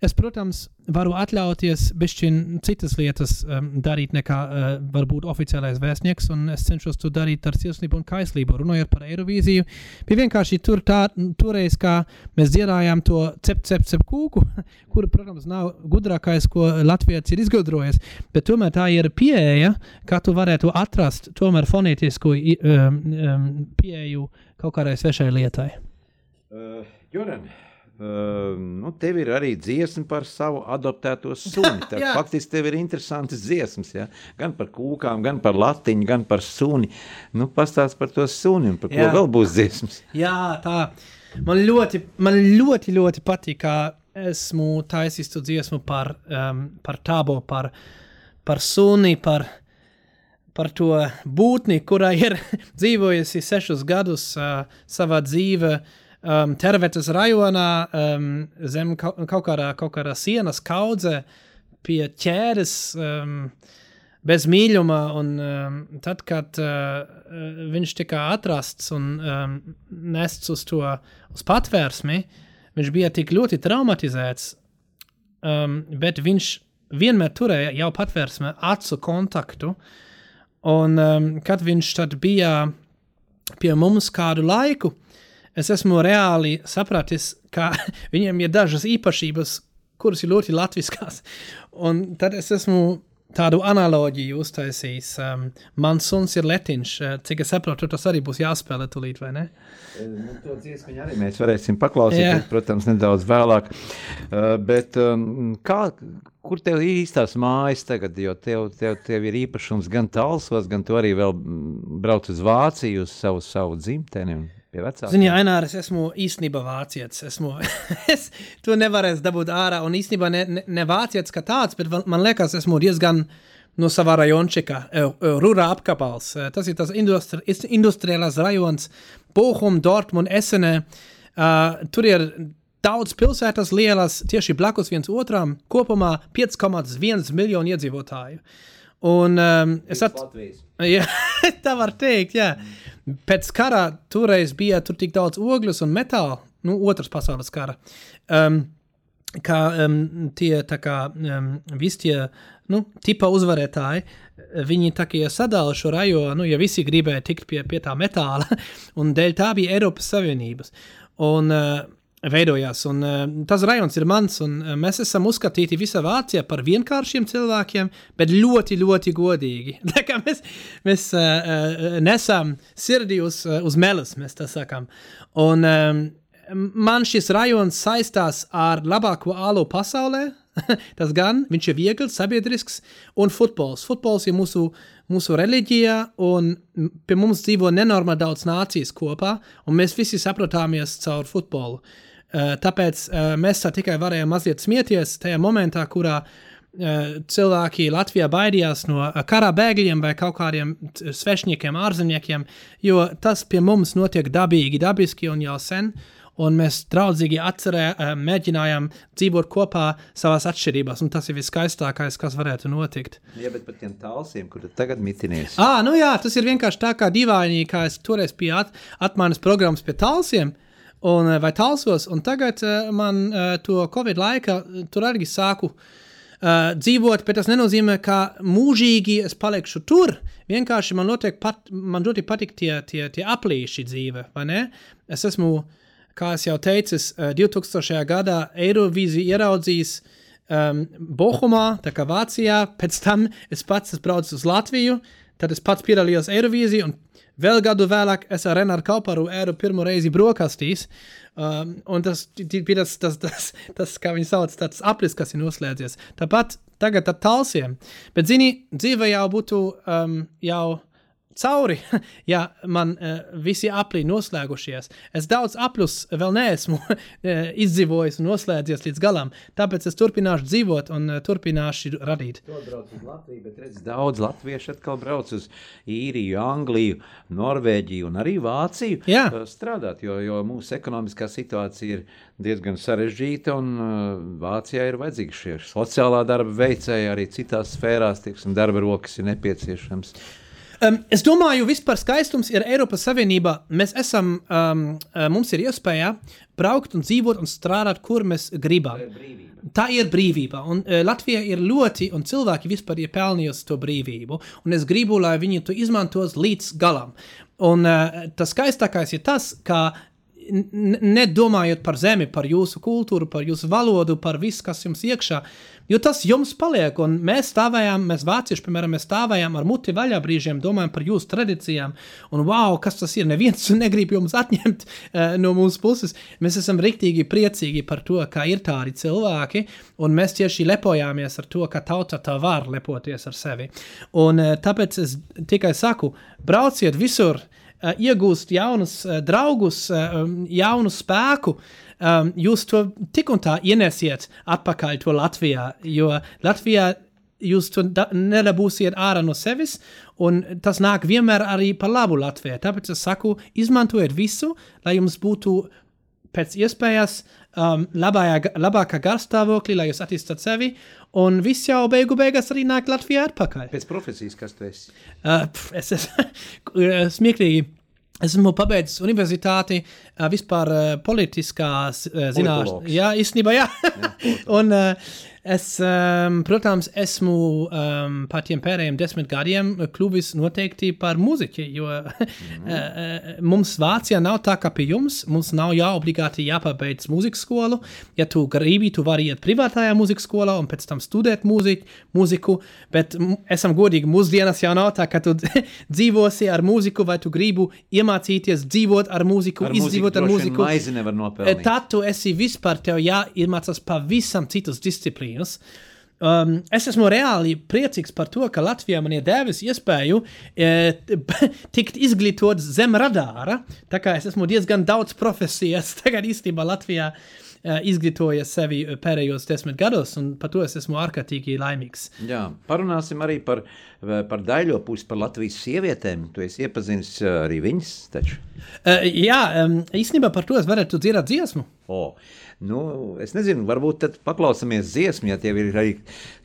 Es, protams, varu atļauties bišķiņ citas lietas um, darīt nekā uh, varbūt oficiālais vēstnieks, un es cenšos to darīt ar sirsnību un kaislību. Runājot par Eirovīziju, bija vienkārši tur tā, toreiz, kā mēs dziedājām to cep, cep, cep kūku, kur, protams, nav gudrākais, ko Latvijas ir izgudrojis, bet tomēr tā ir pieeja, kā tu varētu atrast tomēr fonētisku um, um, pieeju kaut kādai svešai lietai. Uh, Joran. Uh, nu, tev ir arī dziesma par savu adoptēto suni. Tā, faktiski tev ir interesantas dziesmas. Ja? Gan par kūkām, gan par latiņu, gan par suni. Nu, Pastāst par to suni un par jā. ko vēl būs dziesmas. Jā, tā. Man ļoti, man ļoti, ļoti patīk, kā esmu taisījis to dziesmu par, um, par tābo, par, par suni, par, par to būtni, kurā ir dzīvojusi sešus gadus uh, savā dzīvēm um, Tervetes rajonā um, zem kaut, kaut, kādā, kaut kādā sienas kaudze pie ķēdes. Um, bez mīluma, un um, tad, kad uh, viņš tika atrasts un um, nests uz to uz patvērsmi, viņš bija tik ļoti traumatizēts, um, bet viņš vienmēr turēja jau patvērsmē acu kontaktu, un um, kad viņš tad bija pie mums kādu laiku, es esmu reāli sapratis, ka viņiem ir dažas īpašības, kuras ir ļoti latviskas. Un tad es esmu tādu analoģiju uztaisījis. Um, mans suns ir letiņš, uh, cik es saprotu, tas arī būs jāspēlē tūlīt, vai ne? Nu, to dziesmu arī mēs varēsim paklausīties, yeah. protams, nedaudz vēlāk. Uh, bet um, kā, kur tev ir īstās mājas tagad, jo tev, tev, tev ir īpašums gan Talsvas, gan tu arī vēl brauc uz Vāciju, uz savu, savu dzimteni? Pie vecākiem. Zini, Ainār, es esmu īstenībā vācietis. Esmu, es to nevarēšu dabūt ārā. Un īstenībā ne, ne, ne vācietis kā tāds, bet man liekas, esmu diezgan no savā rajončika, e, e, rūrā apkapals. E, tas ir tas industri, industriālās rajons, Bochum, Dortmund, Esene. Uh, tur ir daudz pilsētas lielas, tieši blakus viens otram, kopumā 5,1 miljonu iedzīvotāju. Un um, es atceros, ja, tā var teikt, jā. Mm. Pēc kara toreiz bija tur tik daudz ogles un metāla, nu, otras pasaules kara. Um, kā um, tie tā kā um, visi tie nu, tipa uzvarētāji, viņi tā kā sadala šo rajonu, nu, ja visi gribēja tikt pie, pie tā metāla, un dēļ tā bija Eiropas Savienības. Un, uh, veidojās. Un, uh, tas rajons ir mans, un uh, mēs esam uzskatīti visā Vācijā par vienkāršiem cilvēkiem, bet ļoti, ļoti godīgi. mēs mēs uh, nesam sirdī uz, uz melas, mēs tā sakām. Un, um, man šis rajons saistās ar labāko alu pasaulē. Tas gan viņš ir viegls, sabiedrisks, un futbols. Futbols ir mūsu, mūsu reliģija, un pie mums dzīvo nenormāli daudz nācijas kopā, un mēs visi saprotāmies caur futbolu. Uh, tāpēc uh, mēs tā tikai varējām mazliet smieties tajā momentā, kurā uh, cilvēki Latvijā baidījās no kara bēgļiem vai kaut kādiem svešņiekiem, ārzemniekiem, jo tas pie mums notiek dabīgi, dabiski un jau sen. Uh, un mēs draudzīgi atcerē, eh, mēģinājām dzīvot kopā savās atšķirībās, un tas ir viskaistākais, kas varētu notikt. Jā, bet par tiem tālsiem, kur tu tagad mitinies. Ā, nu jā, tas ir vienkārši tā kā dīvaini, kā es toreiz biju at, atmaiņas programmas pie tālsiem, un, eh, vai tālsos, un tagad uh, man uh, to Covid laika tur arī sāku uh, dzīvot, bet tas nenozīmē, ka mūžīgi es palikšu tur. Vienkārši man, pat, man ļoti patīk tie, tie, tie aplīši dzīve, vai ne? Es esmu kā jau teicu, 2000. Eh, gadā Eirovīzija ieraudzījis um, Bohumā, tā kā Vācijā, pēc tam es pats es braucu uz Latviju, tad es pats piedalījos Eirovīzijā, un vēl gadu vēlāk es ar Renāru Kauparu ēru pirmo reizi brokastīs, um, un tas bija tas, tas, tas, tas, kā viņi sauc, tāds aplis, kas ir noslēdzies. Tāpat tagad ar talsiem, bet, zini, dzīve jau būtu um, jau cauri, ja man uh, visi apli noslēgušies. Es daudz aplus vēl neesmu uh, izdzīvojis un noslēdzies līdz galam, tāpēc es turpināšu dzīvot un uh, turpināšu radīt. Latviju, bet redz, daudz latviešu atkal brauc uz Īriju, Angliju, Norvēģiju un arī Vāciju Jā. strādāt, jo, jo mūsu ekonomiskā situācija ir diezgan sarežģīta un Vācijā ir vajadzīgi šie sociālā darba veicēji arī citās sfērās, tieksim, darba rokas ir nepieciešams. Um, es domāju, vispār skaistums ir Eiropas Savienībā. Mēs esam, um, mums ir iespēja braukt un dzīvot un strādāt, kur mēs gribam. Tā ir brīvība. Ir. Un uh, Latvija ir ļoti, un cilvēki vispār ir pelnījusi to brīvību. Un es gribu, lai viņi to izmantos līdz galam. Un uh, tas skaistākais ir tas, ka nedomājot par zemi, par jūsu kultūru, par jūsu valodu, par visu, kas jums iekšā. Jo tas jums paliek, un mēs stāvējām, mēs vācieši, piemēram, mēs stāvējām ar muti vaļā brīžiem, domājam par jūsu tradīcijām, un wow, kas tas ir, neviens negrib jums atņemt uh, no mūsu puses. Mēs esam riktīgi priecīgi par to, ka ir tādi cilvēki, un mēs tieši lepojāmies ar to, ka tauta tā var lepoties ar sevi. Un uh, tāpēc es tikai saku, brauciet visur, uh, iegūst jaunus draugus, jaunu spēku, um, jūs to tik un tā ienesiet atpakaļ to Latvijā, jo Latvijā jūs to nedabūsiet ārā no sevis, un tas nāk vienmēr arī par labu Latvijai. Tāpēc es saku, izmantojiet visu, lai jums būtu pēc iespējas um, labājā, labākā garstāvoklī, lai jūs attīstītu sevi, un viss jau beigu beigās arī nāk Latvijā atpakaļ. Pēc profesijas, kas tu esi? Uh, pf, es esmu smieklīgi. Esmu pabeidzis universitāti, vispār politiskās zināšanas. Jā, īstenībā, jā. jā un Es, um, protams, esmu um, par tiem pēdējiem desmit gadiem kļuvis noteikti par muziķi, jo mm. uh, mums Vācijā nav tā kā pie jums. Mums nav jāobligāti jāpabeidz mūzikas skolu. Ja tu gribi, tu vari iet privātajā mūzikas skolā un pēc tam studēt mūziku, mūziku bet esam godīgi, mūsdienas jau nav tā, ka tu dzīvosi ar mūziku, vai tu gribi iemācīties dzīvot ar mūziku, ar izdzīvot ar mūziku. Tad tu esi vispār tev jāiemācās pavisam citas disciplīnas disciplīnas. Um, es esmu reāli priecīgs par to, ka Latvijā man ir devis iespēju e, tikt izglītots zem radāra. Tā kā es esmu diezgan daudz profesijas tagad īstenībā Latvijā e, izglītojies sevi pēdējos desmit gados, un par to es esmu ārkārtīgi laimīgs. Jā, parunāsim arī par, par daļo pusi, par Latvijas sievietēm. Tu esi iepazinis arī viņas taču. Uh, jā, um, īstenībā par to es varētu dzirdēt dziesmu. Oh. Nu, es nezinu, varbūt tad paklausāmies dziesmu, ja tev ir arī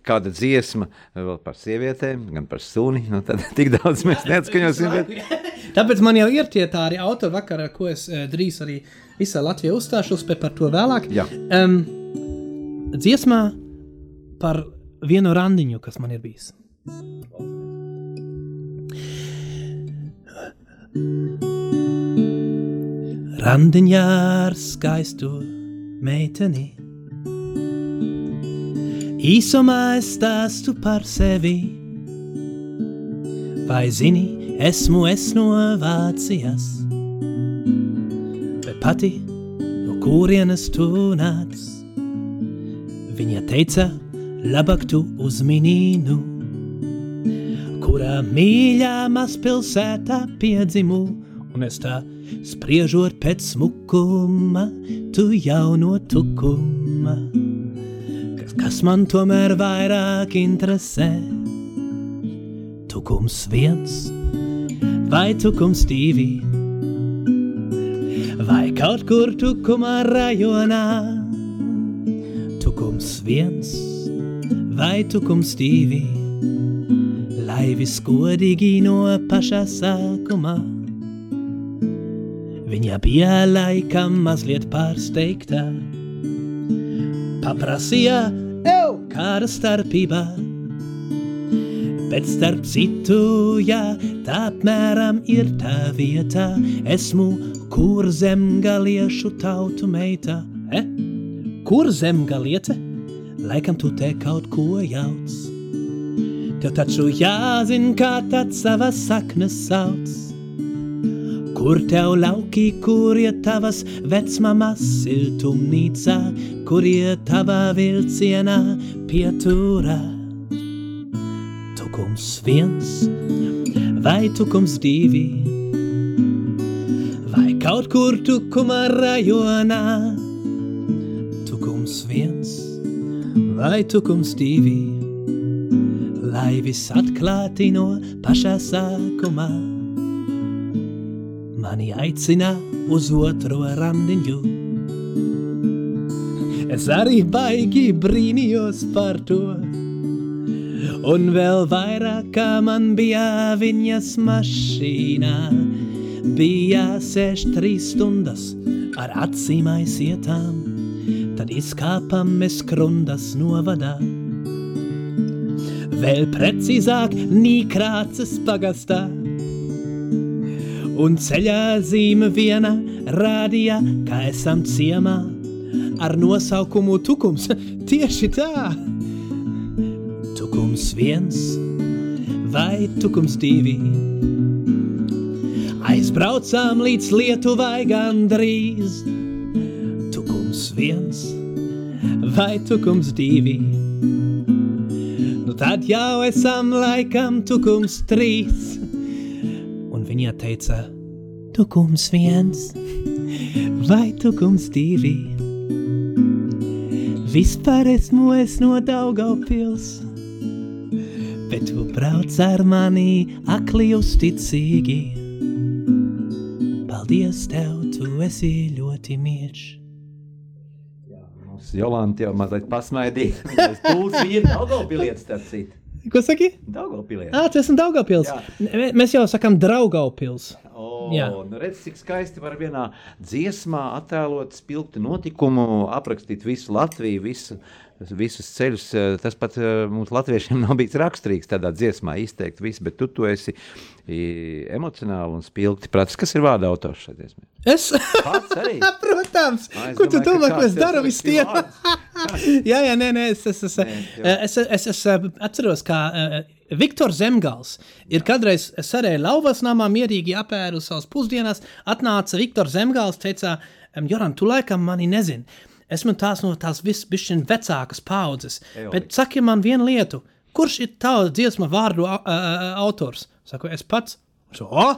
kāda dziesma vēl par sievietēm, gan par suni. Nu, tad tik daudz mēs neatskaņosim. Bet... Tāpēc man jau ir tie tādi autori vakarā, ko es eh, drīz arī visā Latvijā uzstāšos, bet par to vēlāk. Jā. Um, dziesmā par vienu randiņu, kas man ir bijis. Randiņā ar skaistu meiteni. Īsumā es stāstu par sevi. Vai zini, esmu es no Vācijas, bet pati no kurienes tu nāc. Viņa teica, labāk tu uzminīnu, kurā mīļā mazpilsētā piedzimu, un es tā spriežot pēc smukuma, tu jau no tukuma. Kas, kas man tomēr vairāk interesē? Tukums viens vai tukums divi? Vai kaut kur tukumā rajonā? Tukums viens vai tukums divi? Lai viss godīgi no paša sākuma. Viņa bija laikam mazliet pārsteigta. Paprasīja, ew, kāda starpība. Bet starp citu, jā, tā apmēram ir tā vieta. Esmu kur zemgaliešu tautu meita. E? Kur zemgaliete? Laikam tu te kaut ko jauc. Tev taču jāzin, kā tāds savas saknes sauc. Kur tev lauki, kur ir tavas vecmamas siltumnīca, kur ir tava vilcienā pieturā? Tukums viens vai tukums divi? Vai kaut kur tukuma rajonā? Tukums viens vai tukums divi? Lai viss atklāti no pašā sākumā aicina uz otro randiņu. Es arī baigi brīnījos par to, un vēl vairāk kā man bija viņas mašīnā. Bija seš trīs stundas ar acīm aizietām, tad izkāpam mēs krundas novadā. Vēl precīzāk nīkrāces pagastā un ceļā zīme viena rādīja, ka esam ciemā ar nosaukumu Tukums. Tieši tā! Tukums viens vai Tukums divi. Aizbraucām līdz Lietuvai gandrīz. Tukums viens vai Tukums divi. Nu tad jau esam laikam Tukums trīs. Viņa teica, tukums viens vai tukums divi. Vispār esmu es no Daugavpils, bet tu brauc ar mani akli uzticīgi. Paldies tev, tu esi ļoti mīļš. Jolanta jau mazliet pasmaidīja. Tas pūlis ir Daugavpilietis, starp citu. Ko saki? Daugavpilī. Ah, tas ir Daugavpils. Jā. Mēs jau sakām Draugavpils. O, nu redz, cik skaisti var vienā dziesmā attēlot spilgtu notikumu, aprakstīt visu Latviju, visu, visus ceļus. Tas pat mums latviešiem nav bijis raksturīgs tādā dziesmā izteikt visu, bet tu to esi emocionāli un spilgti prātis. Kas ir vārda autors šai dziesmai? Es? Pats arī. Protams. Ko tu domā, ko es daru visu tie? jā, jā, nē, nē, es, es, es, nē, es, es, es, es atceros, kā Viktors Zemgals ir kādreiz sarēja lauvas namā, mierīgi apēru savas pusdienas, atnāca Viktors Zemgals, teica, Joran, tu laikam mani nezini. Esmu tās no tās visbišķiņ vecākas paudzes, Ejo. bet saki man vienu lietu, kurš ir tavs dziesma vārdu uh, autors? Saku, es pats. So, oh!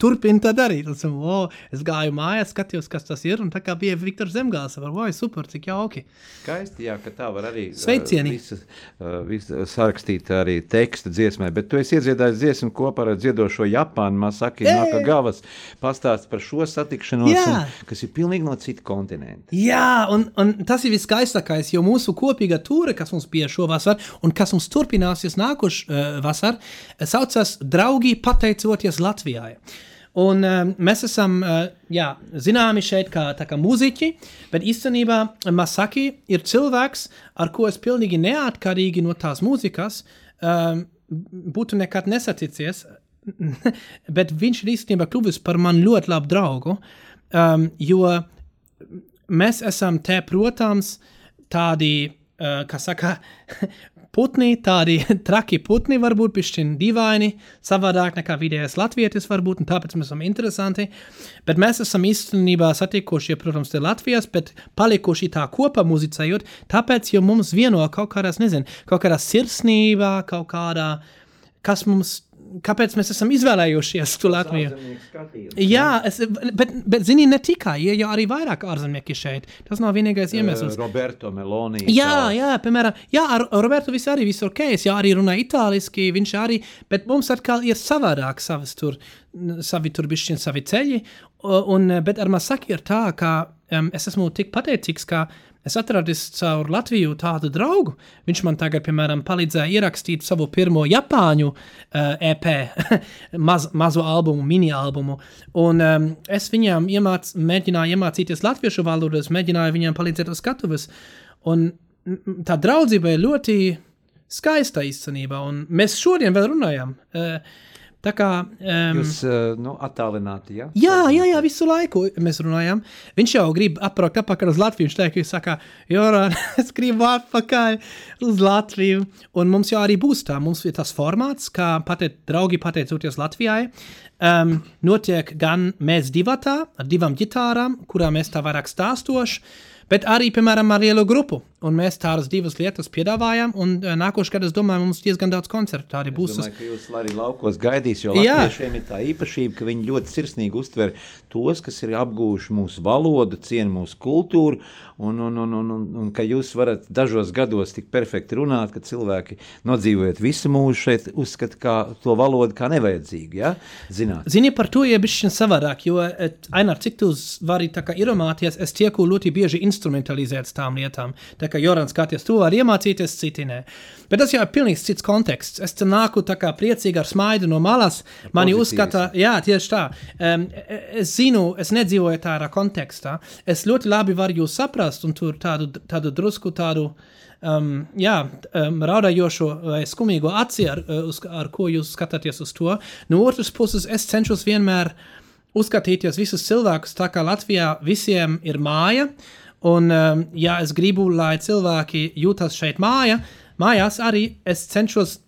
Turpini tā darīt. Es, wow, es gāju mājās, skatījos, kas tas ir. Un tā kā bija Viktors Zemgāls, var, wow, super, cik jauki. Skaisti, jā, ka tā var arī Sveicieni. Uh, visu, uh, visu sarakstīt arī tekstu dziesmai. Bet tu esi iedziedājis dziesmu kopā ar dziedošo Japānu, Masaki Nakagavas. Pastāst par šo satikšanos, un, kas ir pilnīgi no cita kontinenta. Jā, un, un tas ir viskaistākais, jo mūsu kopīgā tūre, kas mums bija šovasar, un kas mums turpināsies nākošais uh, vasar, saucas Draugi pateicoties Latvijai. Un uh, mēs esam uh, jā, zināmi šeit kā, kā muzeķi, bet īstenībā Masaki ir cilvēks, ar ko es pilnīgi neatkarīgi no tās mūzikas um, būtu nekad nesaticies. bet viņš ir īstenībā kļuvis par mani ļoti labu draugu, um, jo mēs esam te, protams, tādi, uh, kā saka, putni, tādi traki putni, varbūt pišķiņi dīvaini, savādāk nekā vidējais latvietis varbūt, un tāpēc mēs esam interesanti. Bet mēs esam īstenībā satikuši, protams, te Latvijas, bet palikuši tā kopā muzicējot, tāpēc, jo mums vieno kaut kādās, nezinu, kaut kādā sirsnībā, kaut kādā, kas mums kāpēc mēs esam izvēlējušies to Latviju. Jā, es, bet, bet zini, ne tikai, ja jau arī vairāk ārzemnieki šeit. Tas nav vienīgais iemesls. Uh, Roberto Meloni. Jā, jā, piemēram, jā, ar Roberto viss arī viss ok, es jau arī runāju itāliski, viņš arī, bet mums atkal ir savādāk savas tur, savi tur bišķiņ, savi ceļi, un, bet ar Masaki ir tā, ka um, es esmu tik pateicīgs, ka Es atradu caur Latviju tādu draugu. Viņš man tagad, piemēram, palīdzēja ierakstīt savu pirmo Japāņu uh, eh, EP, maz, mazo albumu, mini albumu. Un um, es viņam iemāc, mēģināju iemācīties latviešu valodu, es mēģināju viņam palīdzēt uz skatuves. Un tā draudzība ir ļoti skaista īstenībā, un mēs šodien vēl runājam. Uh, Tā kā um, jūs uh, nu, attālināti, ja? Jā, jā, jā, visu laiku mēs runājam. Viņš jau grib atbraukt atpakaļ uz Latviju. Viņš teica, ka viņš saka, Jorān, es gribu atpakaļ uz Latviju. Un mums jau arī būs tā, mums ir tas formāts, kā pateic, draugi pateicoties Latvijai. Um, notiek gan mēs divatā, ar divām ģitārām, kurā mēs tā vairāk stāstoši, bet arī, piemēram, ar lielu grupu. Un mēs tādas divas lietas piedāvājam, un uh, nākošais gads, domāju, mums diezgan daudz koncertu arī būs. Es domāju, ka jūs arī laukos gaidīs, jo latviešiem ir tā īpašība, ka viņi ļoti sirsnīgi uztver tos, kas ir apgūši mūsu valodu, cienu mūsu kultūru, un, un, un, un, un, un ka jūs varat dažos gados tik perfekti runāt, ka cilvēki nodzīvojot visu mūžu šeit uzskata kā to valodu kā nevajadzīgu, ja? Zināt. Zini, par to ir bišķiņ savādāk, jo, Ainar, cik tu vari tā kā ieromāties, es tieku ļoti bieži instrumentalizēts tām lietām. Tā ka Jorans skaties, to var iemācīties, citi nē. Bet tas jau ir pilnīgi cits konteksts. Es te nāku tā kā priecīgi ar smaidu no malas. Mani uzskata, jā, tieši tā. Um, es zinu, es nedzīvoju tādā kontekstā. Es ļoti labi varu jūs saprast un tur tādu, tādu drusku tādu. Um, jā, um, raudājošo vai skumīgo aci, ar, uz, ar ko jūs skatāties uz to. No otras puses, es cenšos vienmēr uzskatīties visus cilvēkus tā, kā Latvijā visiem ir māja, uh, Un, um, ja es gribu, lai cilvēki jūtas šeit māja, mājās, arī es cenšos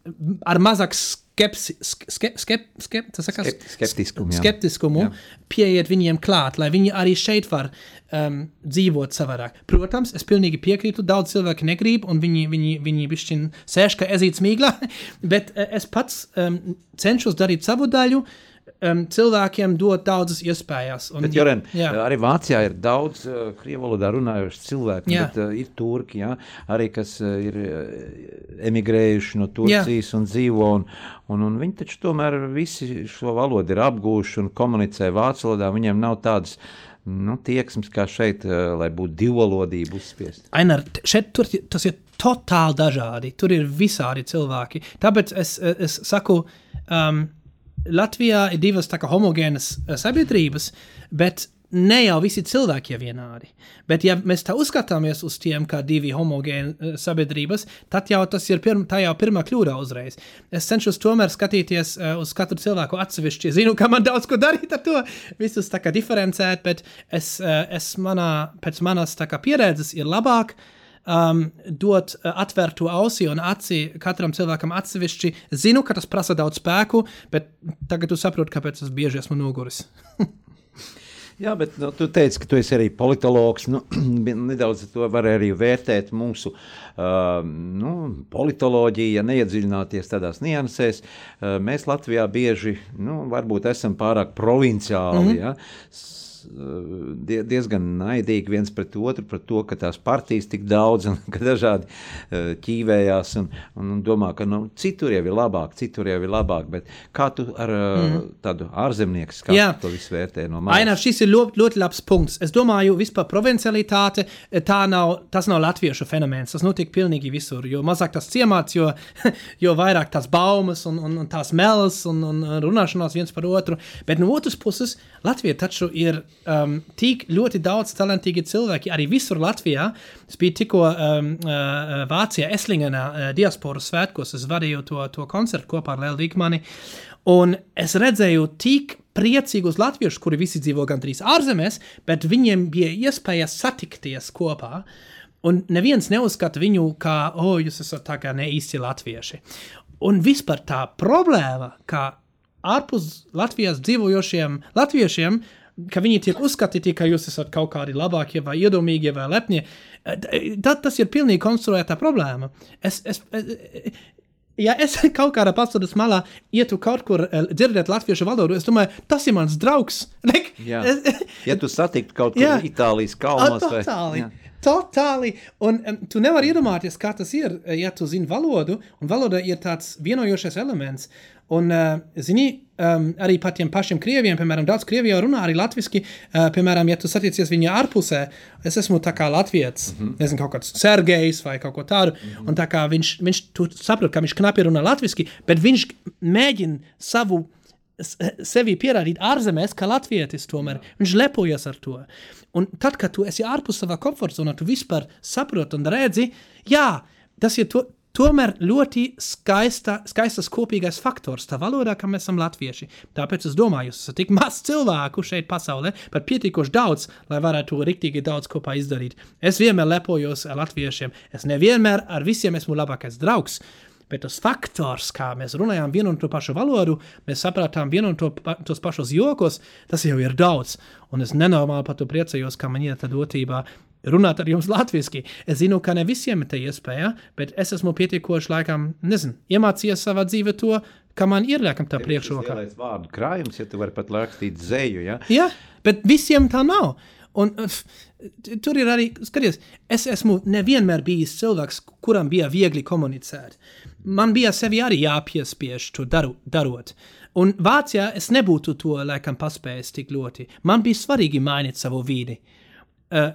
ar mazāk skepsi, skep, skep, skep, saka, skep, skeptiskumu, skeptiskumu pieiet viņiem klāt, lai viņi arī šeit var um, dzīvot savādāk. Protams, es pilnīgi piekrītu, daudz cilvēku negrib, un viņi, viņi, viņi bišķiņ sēž kā ezīts mīglā, bet uh, es pats um, cenšos darīt savu daļu, uh, um, cilvēkiem dot daudzas iespējas. Un, bet, Joren, arī Vācijā ir daudz uh, krievu valodā runājošu cilvēku, jā. bet uh, ir turki, jā, arī kas uh, ir emigrējuši no Turcijas jā. un dzīvo, un, un, un viņi taču tomēr visi šo valodu ir apgūši un komunicē vācu valodā, viņiem nav tādas nu, tieksmes kā šeit, lai būtu divvalodība uzspiest. Ainar, šeit tur, tas ir totāli dažādi, tur ir visādi cilvēki. Tāpēc es, es saku, um, Latvijā ir divas kā homogēnas eh, sabiedrības, bet ne jau visi cilvēki ir vienādi. Bet, ja mēs tā uzskatāmies uz tiem kā divi homogēni uh, sabiedrības, tad jau tas ir pirma, tā jau pirmā kļūda uzreiz. Es cenšos tomēr skatīties uh, uz katru cilvēku atsevišķi. Zinu, ka man daudz ko darīt ar to, visus tā kā diferencēt, bet es, es manā, pēc manas kā pieredzes ir labāk uh, um, dot uh, atvērtu ausi un aci katram cilvēkam atsevišķi. Zinu, ka tas prasa daudz spēku, bet tagad tu saproti, kāpēc es bieži esmu noguris. Jā, bet nu, tu teici, ka tu esi arī politologs. Nu, nedaudz to var arī vērtēt mūsu uh, nu, politoloģiju, ja neiedziļināties tādās niansēs. Uh, mēs Latvijā bieži, nu, varbūt esam pārāk provinciāli. Mm -hmm. ja? Eh, diezgan naidīgi viens pret otru par to, ka tās partijas tik daudz un ka dažādi eh, ķīvējās un, un domā, ka nu, citur jau ir labāk, citur jau ir labāk. Bet kā tu ar mm. tādu ārzemnieku skatu to visu vērtē no malas? Ainā, šis ir ļoti, ļoti labs punkts. Es domāju, vispār provincialitāte, tā nav, tas nav latviešu fenomens. Tas notiek pilnīgi visur. Jo mazāk tas ciemāts, jo, jo vairāk tās baumas un, un, un tās melas un, un runāšanās viens par otru. Bet no otras puses, Latvija taču ir um, tik ļoti daudz talantīgi cilvēki, arī visur Latvijā. Es biju tikko um, uh, Vācijā, Eslingenā, uh, diasporas svētkos, es vadīju to, to koncertu kopā ar Lēlu Līgmani, un es redzēju tik priecīgus latviešus, kuri visi dzīvo gandrīz ārzemēs, bet viņiem bija iespēja satikties kopā. Un neviens neuzskata viņu kā, o, oh, jūs esat tā kā ne īsti latvieši. Un vispār tā problēma, ka ārpus Latvijas dzīvojošiem latviešiem, ka viņi tiek uzskatīti, ka jūs esat kaut kādi labākie vai iedomīgie vai lepnie, tad tas ir pilnīgi konstruēta problēma. Es, es, ja es kaut kādā pasaules malā ietu kaut kur dzirdēt latviešu valodu, es domāju, tas ir mans draugs. Like, jā. ja tu satiktu kaut kur jā. Itālijas kalnos. A, totāli. Vai, Totāli. Un um, tu nevari iedomāties, kā tas ir, ja tu zini valodu, un valoda ir tāds vienojošais elements. Un, uh, zini, um, arī par tiem pašiem krieviem, piemēram, daudz krieviju runā arī latviešu. Uh, piemēram, ja tu satiecies viņa ārpusē, es esmu tā kā latviečs, mm -hmm. nezinu, kaut kāds Sergejs vai kaut ko tādu. Mm -hmm. Un tā kā viņš, viņš saprot, ka viņš knapi runā latviešu, bet viņš mēģina savu sevi pierādīt ārzemēs, ka latvietis tomēr viņš lepojas ar to. Un tad, kad tu esi ārpus savā komforta zonā, tu vispār saproti un redzi, jā, tas ir to, tomēr ļoti skaista, skaistas kopīgais faktors tā valodā, ka mēs esam latvieši. Tāpēc es domāju, jūs esat tik maz cilvēku šeit pasaulē, bet pietiekoši daudz, lai varētu riktīgi daudz kopā izdarīt. Es vienmēr lepojos ar latviešiem, es nevienmēr ar visiem esmu labākais draugs. Bet tas faktors, kā mēs runājām vienu un to pašu valodu, mēs sapratām vienu un to, pa, tos pašus jokos, tas jau ir daudz. Un es nenormāli par to priecājos, ka man ir tā dotība runāt ar jums latviešu. Es zinu, ka ne visiem ir tā iespēja, bet es esmu pietiekoši, laikam, nezinu, iemācījies savā dzīvē to, ka man ir liekam tā priekšroka. Tas ir vārdu krājums, ja tu vari pat rakstīt zēju. Ja? Jā, bet visiem tā nav. Un, uh, tur ir arī, skaties, es esmu nevienmēr bijis cilvēks, kuram bija viegli komunicēt. Man bija sevi arī jāpiespiež to daru, darot. Un Vācijā es nebūtu to laikam paspējis tik ļoti. Man bija svarīgi mainīt savu vidi. Uh,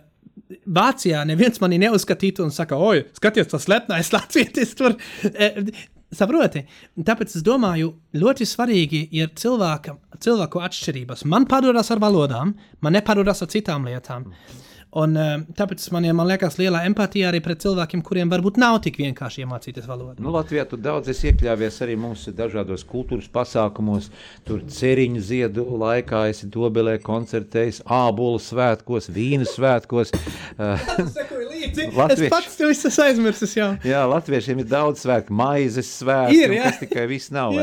Vācijā neviens mani neuzskatītu un saka, oi, skaties, tas lepnais latvietis tur. Saproti? Tāpēc es domāju, ļoti svarīgi ir cilvēka, cilvēku atšķirības. Man padodas ar valodām, man nepadodas ar citām lietām. Mm. Un, uh, tāpēc man, ja, man liekas, liela empātija arī pret cilvēkiem, kuriem varbūt nav tik vienkārši iemācīties valodu. Nu, Latvijā tu daudz esi iekļāvies arī mūsu dažādos kultūras pasākumos. Tur ceriņu ziedu laikā esi dobelē koncertējis, ābolu svētkos, vīnu svētkos. Latvieši... Es pats to visu aizmirsu. Jā. jā, latviešiem ir daudz svētku, maizes svētku, ir, kas tikai viss nav.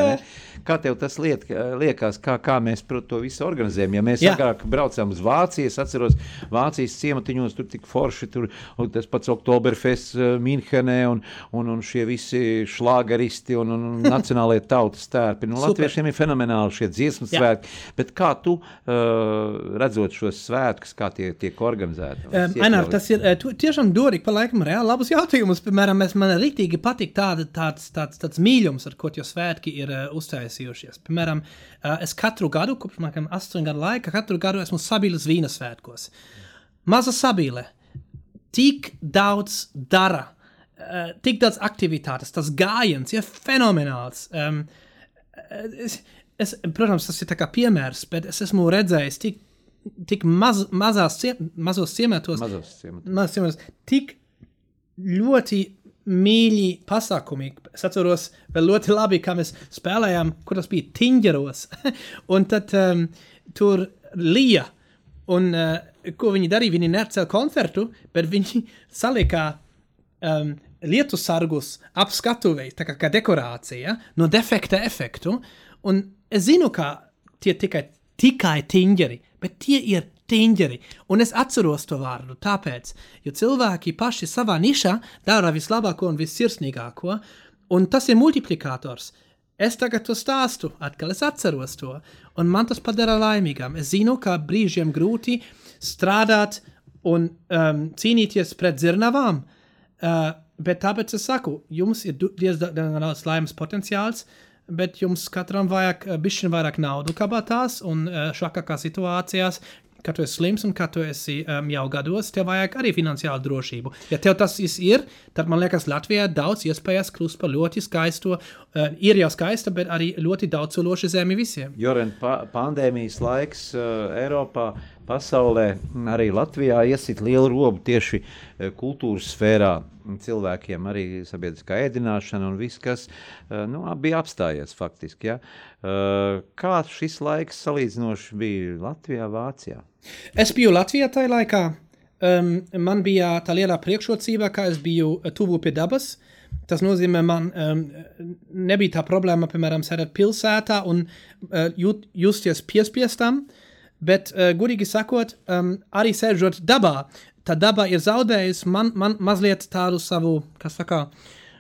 Kā tev tas liet, liekas, kā, kā mēs to visu organizējam? Ja mēs agrāk braucām uz Vāciju, es atceros Vācijas ciematiņos, tur tik forši, tur tas pats Oktoberfests uh, Minhenē un, un, un šie visi šlāgaristi un, un nacionālie tautas tērpi. Nu, latviešiem ir fenomenāli šie dziesmu svētki, bet kā tu uh, redzot šos svētkus, kā tie tiek organizēti? Um, Ainēr, tas ir uh, tiešām dorīgi pa laikam reāli labus jautājumus. Piemēram, mēs, man rītīgi patīk tāda, tāds, tāds, tāds mīļums, ar ko tie svētki ir uh, uztaisīti izraisījušies. Piemēram, es katru gadu, kopš maniem astoņu gadu laika, katru gadu esmu Sabīles vīna svētkos. Maza Sabīle tik daudz dara, tik daudz aktivitātes, tas gājiens ir fenomenāls. Es, es, protams, tas ir piemērs, bet es esmu redzējis tik, tik maz, mazās, mazos ciematos, mazos ciematos. Mazos ciematos tik ļoti mīļi pasākumi. Es atceros vēl ļoti labi, kā mēs spēlējām, kur tas bija Tingeros. un tad um, tur lija. Un uh, ko viņi darīja? Viņi necēla koncertu, bet viņi salikā um, lietu sargus ap skatuvēju, tā kā, kā dekorācija, no defekta efektu. Un es zinu, ka tie tikai, tikai tingeri, bet tie ir tīņģeri. Un es atceros to vārdu, tāpēc, jo cilvēki paši savā nišā dara vislabāko un vissirsnīgāko, un tas ir multiplikators. Es tagad to stāstu, atkal es atceros to, un man tas padara laimīgam. Es zinu, ka brīžiem grūti strādāt un um, cīnīties pret dzirnavām, uh, bet tāpēc es saku, jums ir diezgan liels laimes potenciāls, bet jums katram vajag bišķiņ vairāk naudu kabatās un uh, šākākā situācijās kad tu esi slims un kad tu esi um, jau gados, tev vajag arī finansiālu drošību. Ja tev tas ir, tad man liekas, Latvijā daudz iespējas kļūst par ļoti skaistu, uh, ir jau skaista, bet arī ļoti daudz sološa zemi visiem. Pa pandēmijas laiks uh, Eiropā pasaulē, arī Latvijā iesit lielu robu tieši eh, kultūras sfērā. Cilvēkiem arī sabiedriskā ēdināšana un viss, kas eh, nu, bija apstājies faktiski. Ja? Eh, kā šis laiks salīdzinoši bija Latvijā, Vācijā? Es biju Latvijā tajā laikā. um, man bija tā lielā priekšrocība, ka es biju tuvu pie dabas. Tas nozīmē, man um, nebija tā problēma, piemēram, sēdēt pilsētā un uh, jūt, justies piespiestam, bet, uh, gudīgi sakot, um, arī sēžot dabā, tā daba ir zaudējusi man, man mazliet tādu savu, kas saka,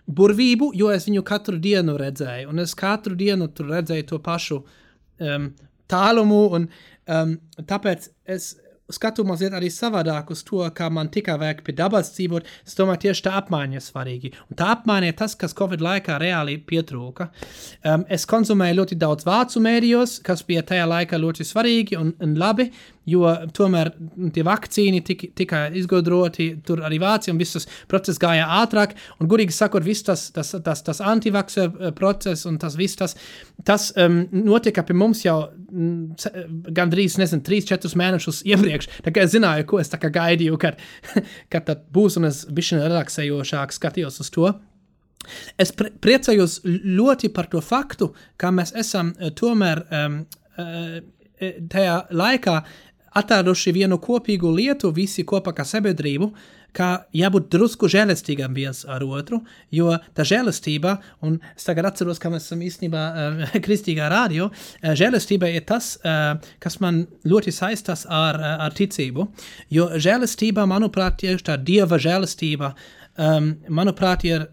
burvību, jo es viņu katru dienu redzēju, un es katru dienu tur redzēju to pašu um, tālumu, un um, tāpēc es skatu mazliet arī savādāk uz to, kā man tikai vajag pie dabas dzīvot. Es domāju, tieši tā apmaiņa ir svarīga. Un tā apmaiņa ir tas, kas Covid laikā reāli pietrūka. Um, es konzumēju ļoti daudz vācu mēdījos, kas bija tajā laikā ļoti svarīgi un, un labi jo tomēr tie vakcīni tika, tika izgudroti tur arī Vācijā, un viss tas process gāja ātrāk, un gudīgi sakot, viss tas, tas, tas, tas antivaksa eh, process un tas viss tas, tas um, notika pie mums jau mm, gandrīz, nezinu, 3-4 mēnešus iepriekš, tā kā es zināju, ko es gaidīju, kad, kad tad būs, un es bišķiņ relaksējošāk skatījos uz to. Es priecājos ļoti par to faktu, ka mēs esam uh, tomēr um, tajā laikā atraduši vienu kopīgu lietu, visi kopā kā sabiedrību, ka jābūt drusku žēlastīgam viens ar otru, jo tā žēlastība, un es tagad atceros, ka mēs esam īstenībā uh, kristīgā radio, uh, žēlastība ir tas, uh, kas man ļoti saistās ar, uh, ar ticību, jo žēlastība, manuprāt, tieši tā dieva žēlastība, um, manuprāt, ir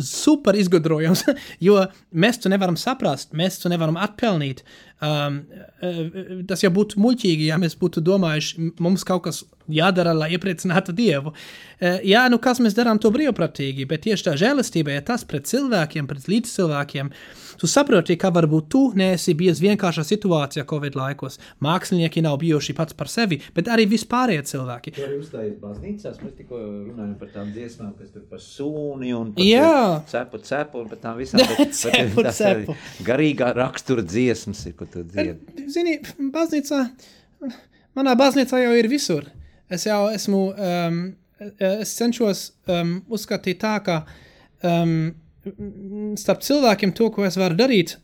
super izgudrojams, jo mēs to nevaram saprast, mēs to nevaram atpelnīt. Um, uh, tas jau būtu muļķīgi, ja mēs būtu domājuši, mums kaut kas jādara, lai iepriecinātu Dievu. Uh, jā, nu kas mēs darām to brīvprātīgi, bet tieši tā žēlastība ir tas pret cilvēkiem, pret līdzcilvēkiem. Tu saproti, ka varbūt tu neesi bijis vienkāršā situācijā Covid laikos. Mākslinieki nav bijuši pats par sevi, bet arī vispārējie cilvēki. Tu arī uzstājies baznīcās, mēs tikko runājam par tām dziesmām, kas tur par sūni un par cepu, cepu un par tām visām. Bet, cepu, cepu. Garīgā rakstura dziesmas ir, ko tu dziedi. Zini, baznīcā, manā baznīcā jau ir visur. Es jau esmu, um, es cenšos um, uzskatīt tā, ka um, starp cilvēkiem to, ko es varu darīt,